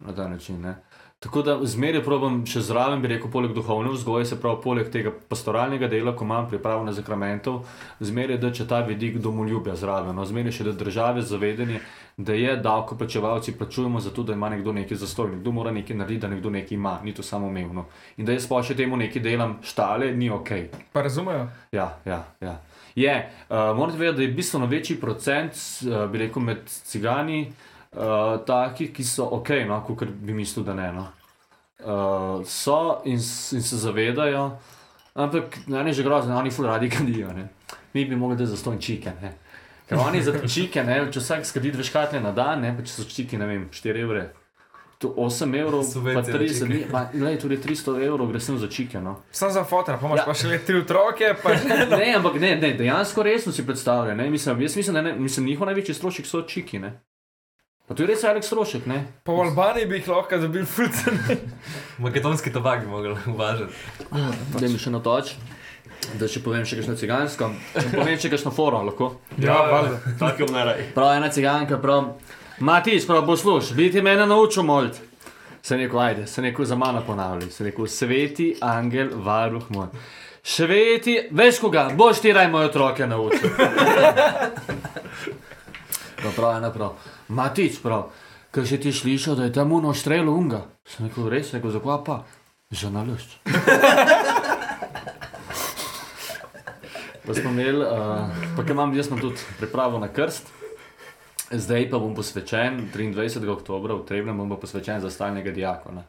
Na ta način. Ne? Tako da zmeraj probujem še zraven, bi rekel, poleg duhovne vzgoje, se pravi, poleg tega pastoralnega dela, ko imam pripravo na zakramentov, zmeraj da če ta vidik domoljubja zraven, no, zmeraj še da države zavedanje, da je davkoplačevalci plačujemo za to, da ima nekdo nekaj zastojno, nekdo mora nekaj narediti, da nekdo nekaj ima, ni to samo umevno. In da jaz pa še temu nekaj delam štale, ni ok. Pa razumejo? Ja, ja, ja. Je, uh, morate vedeti, da je bistveno večji procent, uh, bi rekel, med cigani, uh, taki, ki so ok, no, kot bi mislil, da ne. No. Uh, so in, in se zavedajo, ampak ne je že grozno, oni ful radi kadijo. Ne. Mi bi mogli dati za stojn čike. Ne. Ker oni za čike, ne, če vsak skadi dve škatle na dan, ne, pa če so čiki, ne vem, 4 evre. To 8 evrov, pa Subvencija na 30 čike. dni, pa glej, tudi 300 evrov gre sem za čike. No. Sam za fotor, pa imaš Ja. pa še le tri otroke. Pa... Ne, ampak ne, ne, dejansko resno si predstavljam. ne. Mislim, jaz mislim, da ne, mislim, njihov največji strošek so čiki. Ne? Pa to je res velik strošek. Ne? Po Albaniji bi jih lahko dobil fulcen. Makedonski tobak bi mogli uvažati. Da mi še natoč, da še povem še kakšno cigansko. Če povem še kakšno foro, lahko. Ja, valjda. Tako bom najraj. Prav ena ciganka, prav. Matiš, prav posluš, biti mene naučil molit. Se neko, ajde, se neko za mano ponavlja. Se neko, sveti angel, varuh moj. Sveti, veš koga, boš ti raj moje otroke naučil. prav, prav, ena prav. Matič, prav. Kaj si ti slišal, da je tam uno strelo unga? Se neko, res, neko, zakva pa? Za nalošč. Pa smo imeli, uh, pa kaj imam, jaz imam tudi pripravo na krst. Zdaj pa bom posvečen, 23. oktober v Trebnem bom posvečen za stalnega diakona.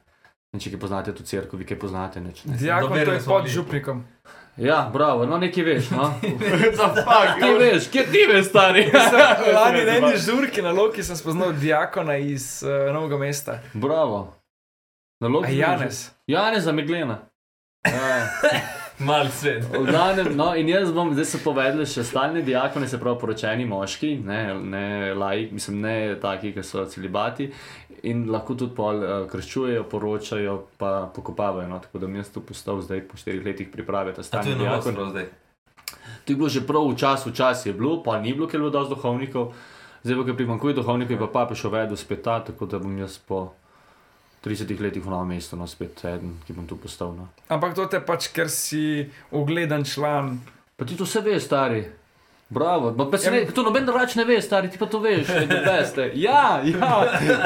In če kaj poznate tu crkvo, vi kaj poznate, nič. Ne? Diakon to je pod župnikom. Ja, bravo, no nekaj veš, no. Za fakt, Ti veš, kje ti veš, stari? Lani na eni žurki na Loki sem spoznal diakona iz uh, Novega mesta. bravo. Na A logično. Janez. Janez za Meglena. Ja. Mali svet. V glavnem, no, in jaz bom zdaj se povedal, še stalni diakoni, se pravi poročeni moški, ne, ne laik, mislim, ne taki, ki so celibati in lahko tudi pol uh, krščujejo, poročajo, pa pokopavajo. No, tako da mi jaz to postal zdaj po štirih letih priprave, ta stalni diakon. To je bilo že prav v času, čas je bilo, pa ni bilo, ker je bilo dosti duhovnikov, zdaj pa, ker primankuje duhovnikov, je pa papež uvedel spet ta, tako da bom jaz po 30 letih v novem mestu, no spet eden, ki bom tu postal. No. Ampak to te pač, ker si ugledan član. Pa ti to vse veš, stari. Bravo, pa, pa se Ja, ne, to noben drugač ne ve, stari, ti pa to veš, da veste. Ja, ja,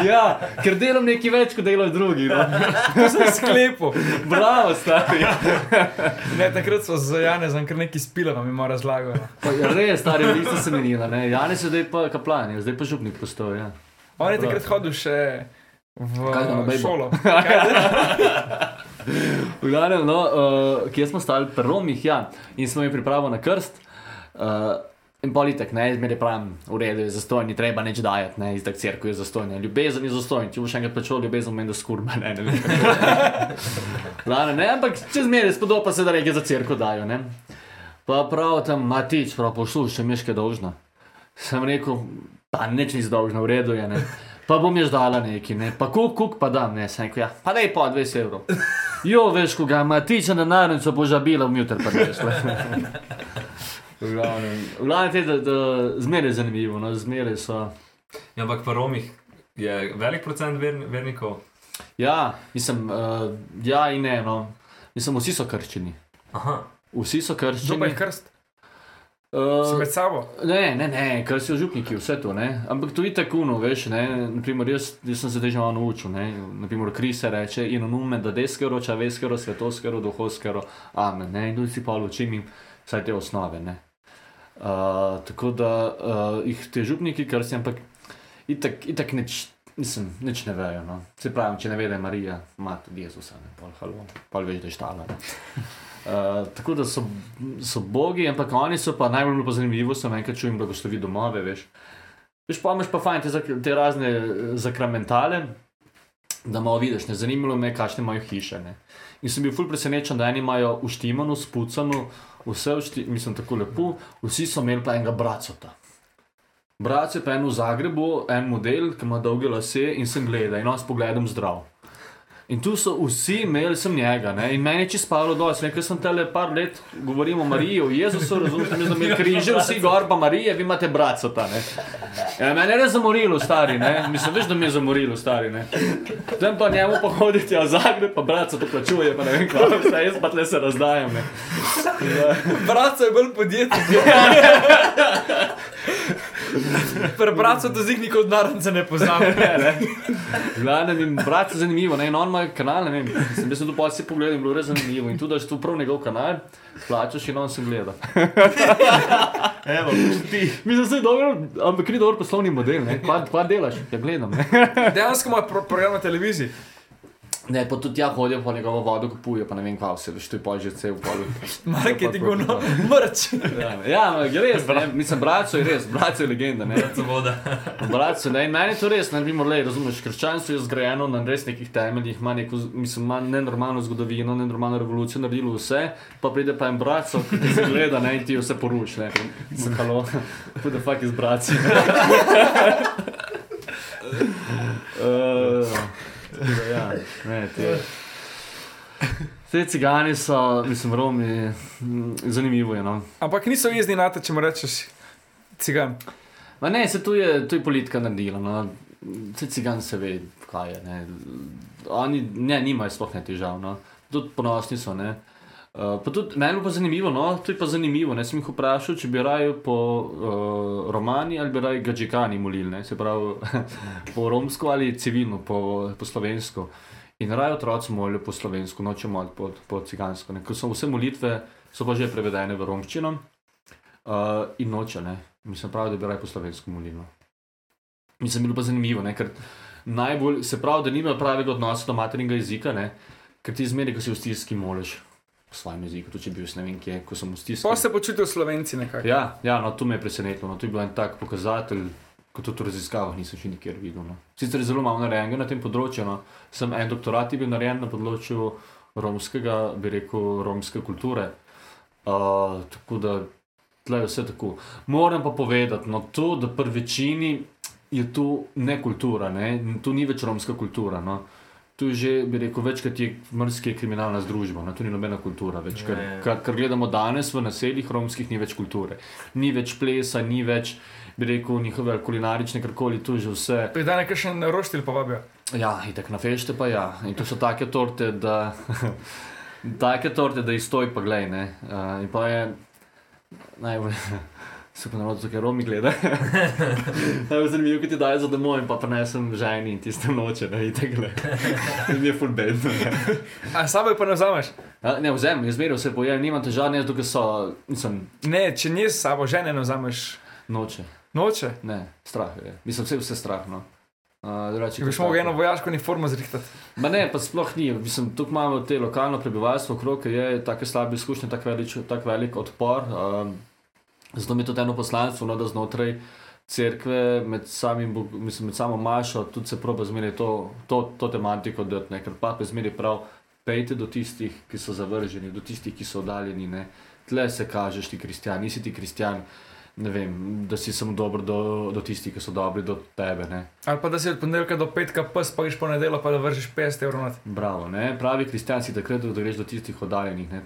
ja, ker delam nekaj več, kot delajo drugi. No. To sem sklepal. Bravo, stari. Ne, takrat so z Janezom kar neki spila, vam je malo razlagal. no. Ja, res, stari, veliko se menila, ne. Janes je zdaj pa kaplan, je zdaj pa župnik postal, ja. On je takrat hodil še v Kaj šolo. V glavnem, no, uh, kje smo stali, pri Romih, ja, in smo jim pripravili na krst. Uh, In politik, ne, zmeraj pravim, v redu je zastojn, ni treba nič dajati, ne, izdak crkve je zastojn, ne, ljubezen je zastojn, če boš enkrat plačal ljubezen, meni da skurba, ne, ne kako. Lane, ne, ampak če zmeraj spodoba se, da reke za crkvo dajo, ne. Pa prav tam, matič, prav poslušaj, miške dolžna. Sem rekel, pa nič ni zdolžna, v redu je, ne. Pa bom jaz dala neki, ne, pa kuk, kuk, pa dam, ne, sem rekel, ja, pa daj pa 20 evrov. Jo, veš, ko ga matiča na narnico požabila v juter, pa veš. V glavnem, te, da, da zmeraj je zanimivo, no, zmeraj so. Ja, ampak v Romih je velik procent ver, vernikov. Ja, mislim, uh, ja in ne, no. Mislim, vsi so krščeni. Aha, Vsi so Že pa krščeni. jih krst, Uh, med sabo. ne, ne, ne, kar si župniki, vse to, ne. Ampak to je tako, no, veš, ne. Naprimer, jaz, jaz sem se že malo naučil, ne. Naprimer, kri se reče in onume, da deskero, čaveskero, svetoskero, duhovskero, amen, ne. In tudi si pa učim jim vsaj te osnove, ne. Uh, tako da uh, jih te župniki krstijo, ampak itak, itak nič, mislim, nič ne vejo. No. Se pravi, če ne ve, da je Marija, ima tudi Jezusa, ne, pol, halo, pol veš, da je štala. Uh, tako da so, so bogi, ampak oni so pa najbolj mi pa zanimivo, sem enkrat čujem blagoslovi domove, veš. Veš, pa imaš pa fajn te, te razne eh, zakramentale, da malo vidiš, ne zanimalo me, kakšne imajo hiše. Ne. In sem bil ful presenečen, da eni imajo uštimano, spucano, vse ušti, mislim tako lepo, vsi so imeli pa enega bracota. Brat je pa en v Zagrebu, en model, ki ima dolge lase in sem gledal in on s pogledom zdrav. In tu so vsi imeli sem njega, ne? in meni je čisto spalo dol, rekel, sem tele par let govoril o Mariji, o Jezusu, razumete, mi smo imeli križe, vsi gor, pa Marije, vi imate bracota, ne. Ja, mene je res zamorilo, stari, ne, mislim, veš, da mi je zamorilo, stari, ne. Potem pa njemu pa hoditi, a Zagreb pa braco to plačuje, pa ne vem, kaj, vse, jaz pa tle se razdajam, ne. Brat je bolj podjetnik. Prebrati to zig nikoli od narnice ne poznam. Glavno jim brat je zanimivo, ne, in on ima kanal, ne vem, sem jaz sem tu pa si pogledal in bilo je res zanimivo. In tudi, da si tu prav njegov kanal, plačaš in on sem gleda. Evo, ti. Mislim, da je dobro, ampak ni dober poslovni model, ne, kva, kva delaš, ja gledam. Dejansko ima pro program na televiziji. Ne, pa tudi ja hodijo po njegovo vodo, kupuje, pa ne vem, kva vse, veš, to je pa že vse v polu. Marketingovno mrč. Ja, ja, je res, ne, mislim, braco je res, braco je legenda, ne. to voda. Braco, ne, in meni je to res, ne, vemo, le, razumeš, krščanstvo je zgrajeno na res nekih temeljih, ima neko, mislim, ima nenormalno zgodovino, nenormalno revolucijo, naredilo vse, pa pride pa en braco, ki ti se gleda, ne, in ti vse poruši, ne, Mislim, halo, who the fuck is braci? uh, ja, ne, te. Te cigani so, mislim, Romi, mm, zanimivo je, no. Ampak niso jezni na te, če mu rečeš cigan. Ma ne, se tu je, tu je politika naredila. No. Vse cigan se ve, kaj je. Ne. Oni ne, nimajo sploh ne težav. No. Tudi ponosni so. Ne. Uh, pa tudi meni pa zanimivo, no, to je pa zanimivo. Ne sem jih vprašal, če bi raje po uh, romani ali bi raje gađikani molili, ne, se pravi po romsko ali civilno, po, po slovensko. In raje otroci molijo po slovensko, noče moliti po, po cigansko. Ne. Ker so vse molitve, so pa že prevedene v romščino uh, in noče, ne. Mislim, pravi, da bi raje po slovensko molili. no. Mislim, bilo pa zanimivo, ne, ker najbolj se pravi, da nimajo pravega odnosa do maternega jezika, ne, ker ti zmeri, ko si v stiski moliš po svojem jeziku, tudi če bi bil ne vem kje, ko sem v stiski. Pa se počutijo slovenci nekako. Ja, ja no, to me je presenetilo. No, to je bil en tak pokazatelj, kot tudi v raziskavah nisem še nikjer videl. No. Sicer zelo malo narejenega na tem področju. No. Sem en doktorat je bil narejen na področju romskega, bi rekel, romske kulture. Uh, tako da tle je vse tako. Moram pa povedati, no, to, da pri večini je to ne kultura, ne? to ni več romska kultura. No. Tu je že, bi rekel, večkrat je mrske kriminalna združba, no, to ni nobena kultura več. Kar, ja. kar, kar gledamo danes v naseljih romskih, ni več kulture. Ni več plesa, ni več, bi rekel, njihove kulinarične, karkoli, tu je že vse. Pridaj nekaj še na roštilj povabijo. Ja, in tako na fešte pa ja. In to so take torte, da. take torte, da izstoj pa glej, ne. Uh, in pa je najbolj. Se pa narodu, ker Romi gleda. Najbolj zanimivo, ki ti dajo za domov in pa prenesem ženi in tiste noče, ne, in tako le. In mi je full bed. A sabo je pa ne vzameš? ja, ne vzem, jaz zmeraj vse pojem, nimam težav, ne, dokaj so, nisem Ne, če ni s sabo, žene ne vzameš. noče. Noče. Ne, strah je. Mislim, vse, vse strah, no. Uh, Če mogel tako. eno vojaško uniformo zrihtati. Ma ne, pa sploh ni. Mislim, tukaj imamo te lokalno prebivalstvo, okrog je tako slabe izkušnje, tako velik, tak velik odpor. Um, Zato mi je to eno poslanstvo, no, da znotraj cerkve, med, samim, mislim, med samo mašo, tudi se proba zmeraj to, to, to tematiko dati, ne, ker pa je zmeraj prav, pejte do tistih, ki so zavrženi, do tistih, ki so oddaljeni. Ne. Tle se kažeš ti kristjan, nisi ti kristjan. Ne vem, da si samo dober do, do tistih, ki so dobri do tebe. Ne. Ali pa da si od ponedeljka do petka pes, pa greš po nedeljo, pa da vržeš 50 evrov. Bravo, ne? pravi kristjan si takrat, da greš do tistih oddaljenih. ne.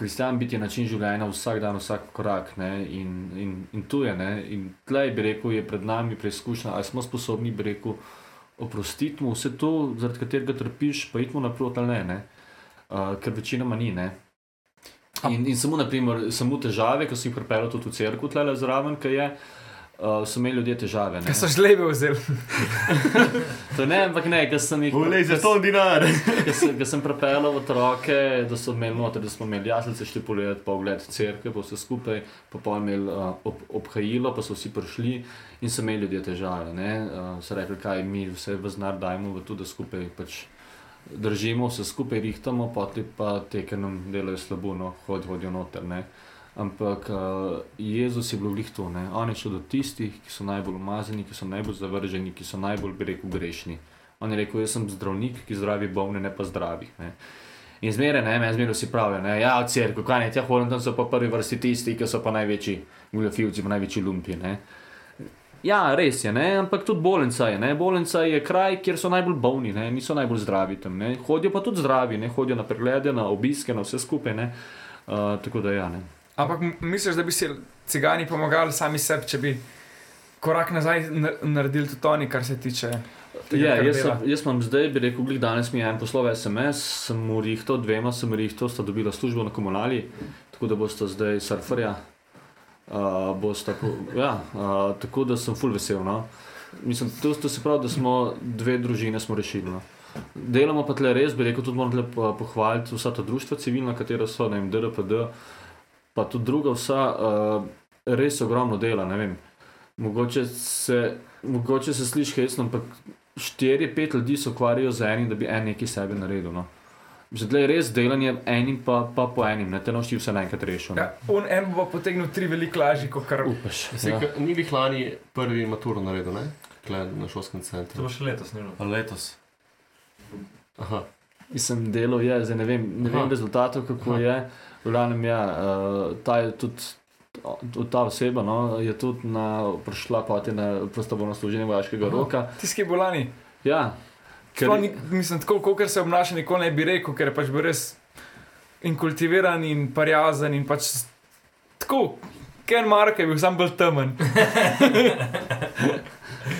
Kristjan biti je način življenja vsak dan, vsak korak. Ne? In, in, in tu je. Ne? In tlej bi rekel, je pred nami preizkušnja, ali smo sposobni, bi rekel, oprostiti mu vse to, zaradi katerega trpiš, pa idemo naprot ali ne. ne? Uh, ker večinoma ni. Ne? In, in samo, naprimer, samo težave, ki sem jih pripeljal tudi v cerkev, tle zraven, ki je. Uh, so imeli ljudje težave. ne. Ker so žlebe vzeli. To ne, ampak ne, ker sem jih Volej za to dinar. Ker sem, sem prepeljal otroke, da so imeli noter, da smo imeli jaslice, šli pogledati po ogled cerkve, pa vse skupaj, pa pa imeli uh, ob, obhajilo, pa so vsi prišli in so imeli ljudje težave. ne. Uh, so rekli, kaj mi vse v znar dajmo v to, da skupaj pač držimo, vse skupaj rihtamo, poti pa te, ki nam delajo slabo, no, hod, hodijo noter. Ne. Ampak uh, Jezus je bil glih to, ne. on je šel do tistih, ki so najbolj umazani, ki so najbolj zavrženi, ki so najbolj, bi rekel, grešni. On je rekel, jaz sem zdravnik, ki zdravi bolne, ne pa zdravih. Ne. In zmeraj, ne, meni zmeraj vsi pravijo, ne, ja, v cerkvi, kaj ne, tja hodim, tam so pa prvi vrsti tisti, ki so pa največji goljofivci, pa največji lumpi. Ne. Ja, res je, ne, ampak tudi bolnica je. Ne. Bolnica je kraj, kjer so najbolj bolni, ne, niso najbolj zdravi tam. Ne. Hodijo pa tudi zdravi, ne, hodijo na preglede, na obiske, na vse skupaj. Ne. Uh, tako da ja, ne. Ampak misliš, da bi si cigani pomagali sami sebi, če bi korak nazaj na- naredili tudi oni, kar se tiče. tega, Ja, kar jaz, sem, jaz imam zdaj, bi rekel, glih danes mi je en poslov SMS, sem mu rihtal, dvema sem rihtal, sta dobila službo na komunali, tako da bosta zdaj surferja. Uh, bosta, ja, uh, tako da sem full vesel. No. Mislim, to, to se pravi, da smo dve družine smo rešili. No. Delamo pa tle res, bi rekel, tudi moram pohvaliti vsa ta društva civilna, katera so, ne vem, DRPD, pa tudi druga vsa, uh, res ogromno dela, ne vem. Mogoče se, mogoče se sliši hecno, ampak štiri, pet ljudi se ukvarjajo z enim, da bi en nekaj sebe naredil. No. Zdaj je res delanje enim, pa, pa po enim, ne te noči vse naenkrat rešil. Ja, on en bo potegnil tri veliko lažje, kot kar. Upaš. Se, Ja. Ni bih lani prvi maturo naredil, ne? Kle, na šolskem To centru. bo še letos, ne vem. A letos. Aha. Mislim, delo je, zdaj ne vem, ne vem Aha. rezultatov, kako Aha. je. V glavnem, ja, uh, ta je tudi. Ta oseba no, je tudi na, prišla poti na prostovoljno služenje vojaškega Aha. roka. Je bolani. Ja, ker, Sploh ni- Mislim, tako, kot se obnaša, nikoli ne bi rekel, ker je pač bil res in kultiviran in parjazen in pač tako. Ken Mark je bil sam bolj temen.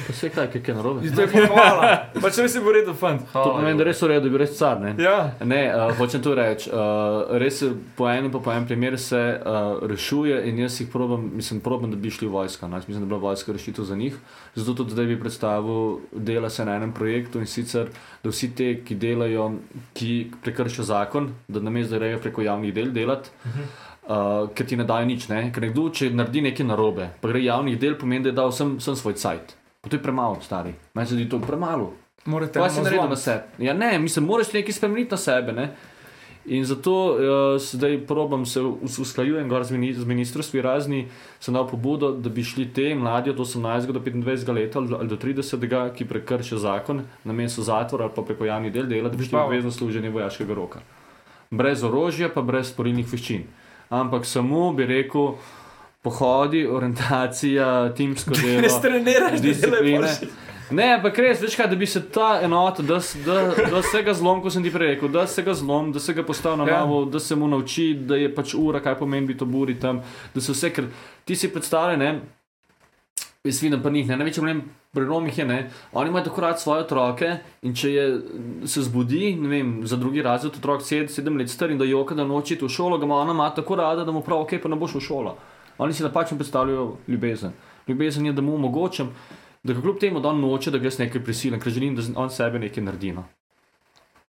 vse kaj, kaj je narobe. To je pohvala. Pač res je bil redo fant. To pomeni, da je res v redu, da je bil res car. Ne? Ja. Ne, uh, hočem to reči. Uh, res se po enem, pa po enem primeru se uh, rešuje in jaz jih probam, mislim, probam, da bi šli v vojsko. No? Jaz Mislim, da bi bila vojska rešitev za njih. Zato tudi zdaj bi predstavil, dela se na enem projektu in sicer, da vsi te, ki delajo, ki prekršijo zakon, da namesto da grejo preko javnih del delati. Uh, ker ti ne dajo nič, ne? ker nekdo, če naredi nekaj narobe, pa gre javnih del, pomeni, da je dal vsem, vsem svoj cajt. To je premalo, stari. Meni se zdi to premalo. Morate Kaj si naredil na sebi? Ja, ne, mislim, moraš nekaj spremeniti na sebe. Ne? In zato uh, zdaj probam se us- usklajujem gor z, mini, z ministrstvi razni, sem dal pobudo, da bi šli te mladi od 18 do 25 let ali, ali do 30, ki prekršijo zakon, namesto zatvora ali pa preko javnih del dela, da bi šli v obvezno služenje vojaškega roka. Brez orožja, pa brez sporilnih veščin. Ampak samo bi rekel, pohodi, orientacija, timsko delo. Ne streniraš, da discipline. delaš. Ne, ampak res, veš kaj, da bi se ta enota, da, da, da se ga zlom, kot sem ti prej rekel, da se ga zlom, da se ga postavi na Ja. novo, da se mu nauči, da je pač ura, kaj pomeni biti v buri tam, da se vse, ker ti si predstavlja, ne, jaz vidim pa njih, ne, največji problem pri Romih je, ne, oni imajo tako rad svoje otroke in če je, se zbudi, ne vem, za drugi razred otrok sed, sedem let star in da joka, da noči v šolo, ga ima ona ima tako rada, da mu pravi, ok, pa ne boš v šolo. Oni si napačno predstavljajo ljubezen. Ljubezen je, da mu omogočam, da kljub temu, da on noče, da ga jaz nekaj prisilim, ker želim, da on sebe nekaj naredi. No.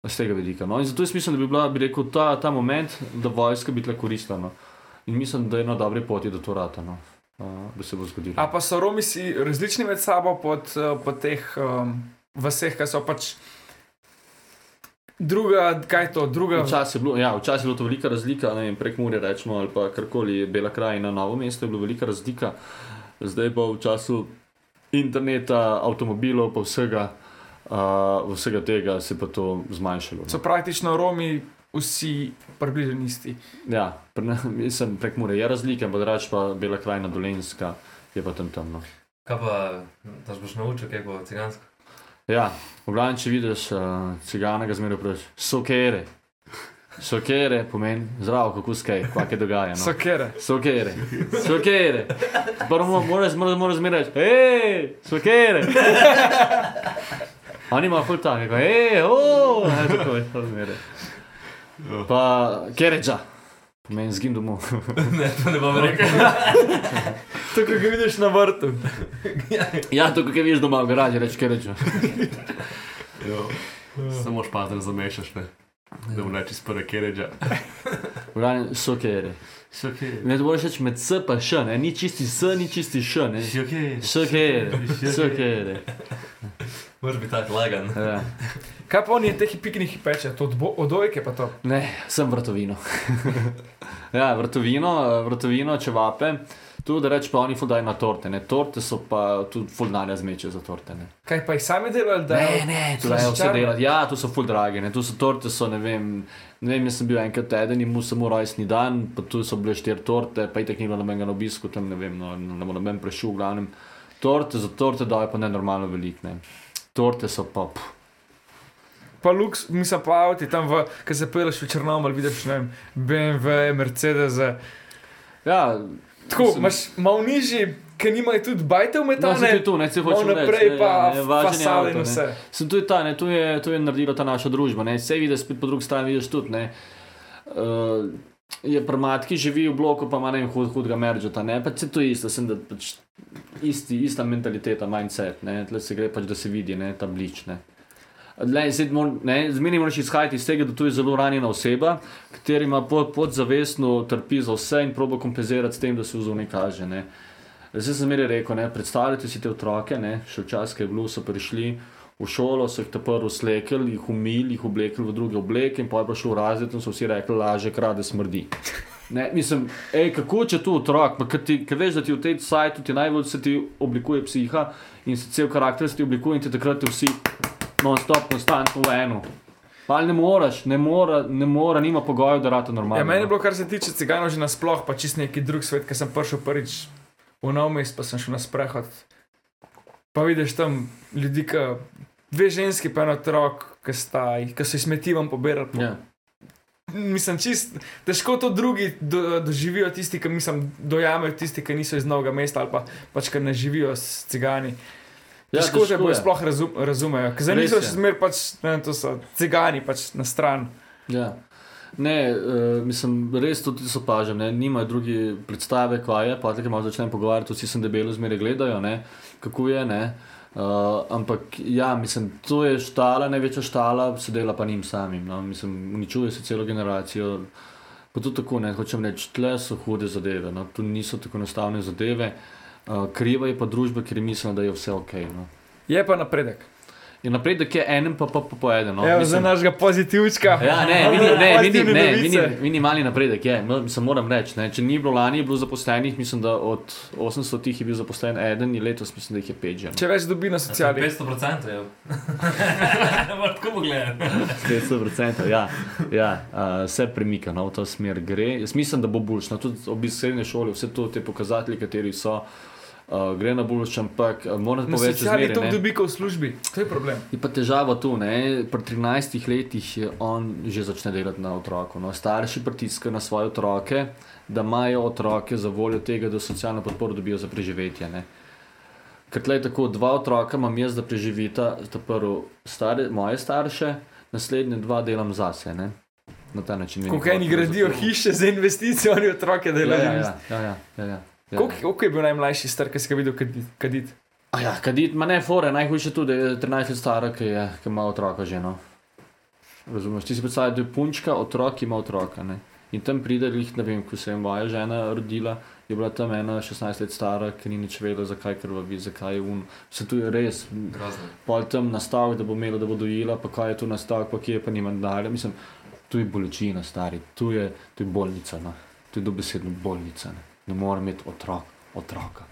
Z tega vidika. No. In zato jaz mislim, da bi bila, bi rekel, ta, ta moment, da vojska bi tle koristila. No. In mislim, da je na dobri poti do to rata, no. uh, da se bo zgodilo. A pa so Romi si različni med sabo pod, eh, po teh um, vseh, ki so pač. Druga, kaj je to, druga. Včasih je, bilo, ja, včasih je bilo to velika razlika, ne vem, prek Mure rečemo ali pa karkoli, Bela krajina, novo mesto je bilo velika razlika. Zdaj pa v času interneta, avtomobilov, pa vsega, uh, vsega tega se je pa to zmanjšalo. So praktično Romi vsi približno isti. Ja, pre, mislim, prek Mure je razlika, ampak drugače pa Bela krajina, Dolenska je pa tam temno. Kaj pa, da boš naučil, kaj bo cigansko? Ja, v glavnem, če vidiš uh, cigana, ga zmeraj vprašaš, sokere. Sokere pomeni zdravo, kako skaj, kaj se dogaja. No. So kere. Sokere, sokere. Prvo moraš mora, mora zmeraj reči, hej, sokere. Oni imajo ful neko, hej, o, ne, tako je, to zmeraj. Pa keređa, pomeni zgin domov. ne, to ne bom rekel. Tako ga vidiš na vrtu. ja, to, kaj vidiš doma v garaži, reči keređa. Samo špatno zamešaš, ne. Da mu rečeš prve keređa. V glavnem, sokere. Ne, to moraš reči med s pa š, ne, ni čisti s, ni čisti š, ne. Sokere, sokere. Moraš biti tako lagan. Ja. Kaj pa oni teh piknih peče, od, bo- od ojke pa to. Ne, sem vrtovino. ja, vrtovino, vrtovino, čevape. Tu da reč pa oni ful dajo na torte, ne. Torte so pa tudi ful denarja zmeče za torte, ne. Kaj pa jih sami delajo, da Ne, ne, tu dajo vse delati. Ja, tu so ful drage, ne. Tu so torte, so ne vem, ne vem, jaz sem bil enkrat eden in mu samo rojstni dan, pa tu so bile štiri torte, pa itek ni bilo nobenega na obisku, tam ne vem, no, ne bo noben prešel, v glavnem. Torte za torte dajo pa nenormalno velik, ne. Torte so pa, pff, Pa luks, mislim pa avti tam, ki se peleš v Črnomor, vidiš, ne vem, BMW, Mercedes. ja, Tako, Mislim- imaš malo nižji, ki nimajo tudi bajte v No, tu, ne, se reči. naprej ja, pa ne, važen je avto, vse. Sem tu je ta, ne, tu je, tu je naredila ta naša družba, ne, vse vidiš, spet po drugi strani vidiš tudi, ne. Uh, je prmat, ki živi v bloku, pa ima ne vem, hud, hudega meržata, ne, pa se to isto, sem da pač isti, ista mentaliteta, mindset, ne, tle se gre pač, da se vidi, ne, ta blič, ne. Le, mor- ne, Zmeraj moraš izhajati iz tega, da tu je zelo ranjena oseba, kateri ima pod, podzavestno trpi za vse in proba kompenzirati s tem, da se vzov ne kaže. Ne. Zdaj sem zmeraj rekel, ne, predstavljajte si te otroke, ne, še včasih je bilo, so prišli v šolo, so jih te prvo slekel, jih umili, jih oblekli v druge obleke in pa je prišel razred in so vsi rekli, laže, krade smrdi. Ne, mislim, ej, kako če tu otrok, kad veš, da ti v tej sajtu ti najbolj se ti oblikuje psiha in se cel karakter se ti oblikuje in ti takrat ti vsi non-stop, konstantno v eno. Pa ne moreš, ne mora, ne mora, nima pogojev, da rata normalno. Ja, meni je bilo, kar se tiče ciganov, že nasploh, pa čist neki drug svet, ker sem prišel prvič v nov mest, pa sem šel na sprehod. Pa vidiš tam ljudi, ki dve ženski, pa en otrok, ki sta jih, ki so jih smetivom pobirali. Po, Ja. Mislim, čist težko to drugi do, doživijo, tisti, ki mislim, dojamejo, tisti, ki niso iz novega mesta ali pa pač, ki ne živijo s cigani. Ja, Težko že težko bojo je. sploh razum, razumejo, ker za njih so še zmer pač, ne to so cigani pač na stran. Ja. Ne, uh, mislim, res tudi opažam, ne, nimajo druge predstave, kaj je, pa tako malo začnem pogovarjati, vsi sem debelo zmeraj gledajo, ne, kako je, ne. Uh, ampak ja, mislim, to je štala, največja štala, se dela pa njim samim, no, mislim, uničuje se celo generacijo. Pa tudi tako, ne, hočem reči, tle so hude zadeve, no, tu niso tako enostavne zadeve. Uh, kriva je pa družba, ker je mislila, da je vse ok. No. Je pa napredek. In napredek je enem pa pa, pa po eden. No. Evo, Mislim- za našega pozitivčka. Ja, ne, mini, ne, mini, ne, mini, minimalni napredek je. Mislim, moram reči, ne, če ni bilo lani, je bilo zaposlenih, mislim, da od 800 jih je bil zaposlen eden, in letos mislim, da jih je pet že. no. Če več dobi na sociali. 500% je. Moraš tako pogledati. 500%, ja, ja uh, se premika, no, v to smer gre. Jaz mislim, da bo boljš. No, tudi obisk srednje šole, vse to, te pokazatelji, kateri so, uh, gre na boljš, ampak uh, moram Na povedati, sociali to zmeraj, ne. dobi kot v službi. To je problem. Je pa težava tu, ne? pri 13 letih je on že začne delati na otroku. No? Starši pritiskajo na svoje otroke, da imajo otroke za voljo tega, da socialno podporo dobijo za preživetje. Ne? Ker tle je tako, dva otroka imam jaz, da preživita, ta prvo stare, moje starše, naslednje dva delam zase. Ne? Na ta način. Koliko eni gradijo hiše za investicije, oni otroke Ja, delajo. ja, ja, ja, ja, ja, ja. Ja. Koliko, je bil najmlajši star, ki si ga videl kadit- kaditi? A Ja, kadit, ma ne, fore, najhujše tudi, da je 13 let stara, ki, je, ki ima otroka že. No. Razumeš, ti si predstavljaj, da je punčka, otrok ima otroka. Ne? In tam pride, jih, ne vem, ko se je moja žena rodila, je bila tam ena 16 let stara, ki ni nič vedela, zakaj krvavi, zakaj je un. Se tu je res, Grozno. pol tam nastavek, da bo imela, da bo dojela, pa kaj je tu nastavek, pa kje je pa nima denarja. Mislim, tu je bolečina, stari, tu je, tu je bolnica, no. tu je dobesedno bolnica. Ne, ne more imeti otrok, otroka.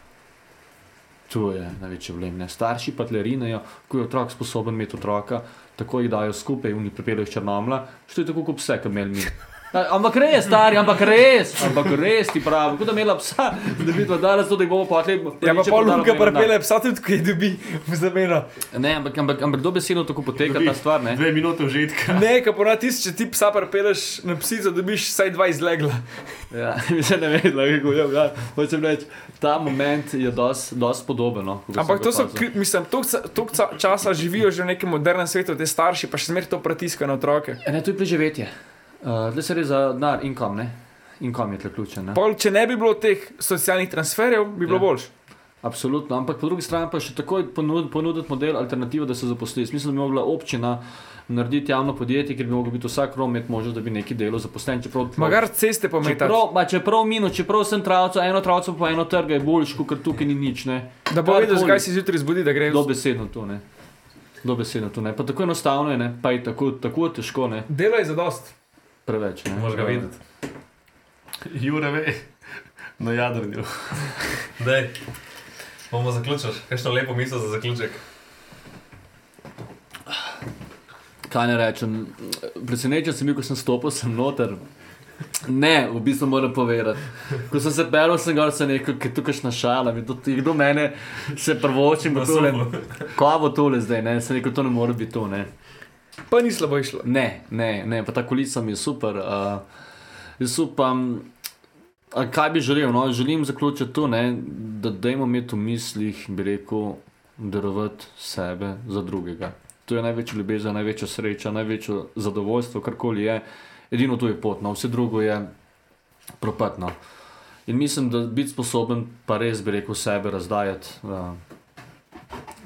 Tu je največji problem. Starši pa tlerinejo, ko je otrok sposoben imeti otroka, tako jih dajo skupaj in jih pripeljejo iz Črnomla, što je tako kot pse, ki imeli mi. Ampak res, stari, ampak res, ampak res ti pravim, kot da imela psa, da bi to danes tudi bomo potli. Ja, pa pol Luka prepele psa tudi, ki je dobi v zameno. Ne, ampak, ampak, ampak dobesedno tako poteka ta stvar, ne? Dve minute užitka. Ne, ka ponad tisti, če ti psa prepeleš na psico, dobiš vsaj dva izlegla. Ja, mislim, ne vem, kako je. Ja, hočem reči, ta moment je dosti dos podoben. No, Ampak to so, mislim, toliko časa živijo že v nekem modernem svetu, te starši pa še zmeraj to pritiskajo na otroke. E, Ne, to je preživetje. Uh, Zdaj se res za denar, inkom, ne? Inkom je tle ključen. Ne? Pol, če ne bi bilo teh socialnih transferjev, bi bilo Ja. boljše. Absolutno, ampak po drugi strani pa še takoj ponud, ponuditi model alternativo, da se zaposli. Mislim, da bi mogla občina narediti javno podjetje, ker bi mogel biti vsak rom imeti možnost, da bi neki delo zaposlen. Čeprav, Magar ceste pometati. Čeprav, ma, čeprav minus, čeprav sem travco, eno travco pa eno trga je boljš, kot tukaj ni nič. Ne? Da bo vedel, zakaj si zjutraj zbudi, da gre Dobesedno to ne. Dobesedno to ne. Pa tako enostavno je, ne? pa je tako, tako težko, ne. Delo je za dost. Preveč. Ne? Možeš ga videti. Jure ve, na jadrnju. Dej, bomo zaključili. Kakšno lepo misel za zaključek. Kaj ne rečem? Presenečen sem bil, ko sem stopil sem noter. Ne, v bistvu moram povedati. Ko sem se pelil, sem gor se rekel, ker tukaj šna šala, mi to ti kdo mene se prvoči, bo tole. Kaj bo tole zdaj, ne? Sem rekel, to ne more biti to, ne. Pa ni slabo išlo. Ne, ne, ne, pa ta kulica mi je super. Uh, jaz upam, kaj bi želel, no, želim zaključiti to, ne, da dajmo imeti v mislih, bi rekel, darovati sebe za drugega. To je največja ljubezen, največja sreča, največje zadovoljstvo, karkoli je. Edino to je pot, no, vse drugo je propatno. In mislim, da biti sposoben, pa res bi rekel, sebe razdajati, uh,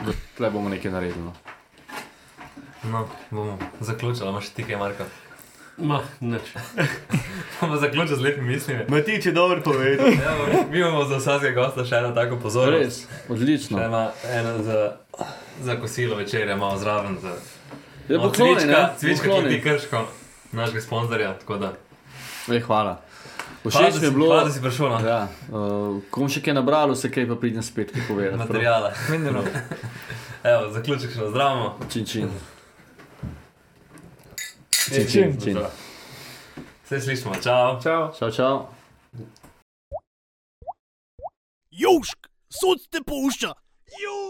da tle bomo nekaj naredili. No. Bomo zaključili, imaš ti kaj, Marko. Ma, nič. Bomo zaključili z lepimi mislimi. Matič je dobro povedal. Evo, mi imamo za vsakega gosta še eno tako pozornost. Res, odlično. Še ena, ena za, za kosilo večerja, malo zraven. Za, Je Malo pokloni, cvička, cvička, ki ti krško, našega sponzorja. tako da. Ej, hvala. Všeč mi je si- bilo, da si prišel no. na ja, uh, ko bom še kaj nabral, se kaj pa pridem spet kaj povedati. prav. materijale. Menjeno. Evo, zaključek še nazdravimo. Čin, čin. Čin, čin. čin. Vse slišimo, čau. Čau. Čau, čau. Južk, sod te pušča. Južk.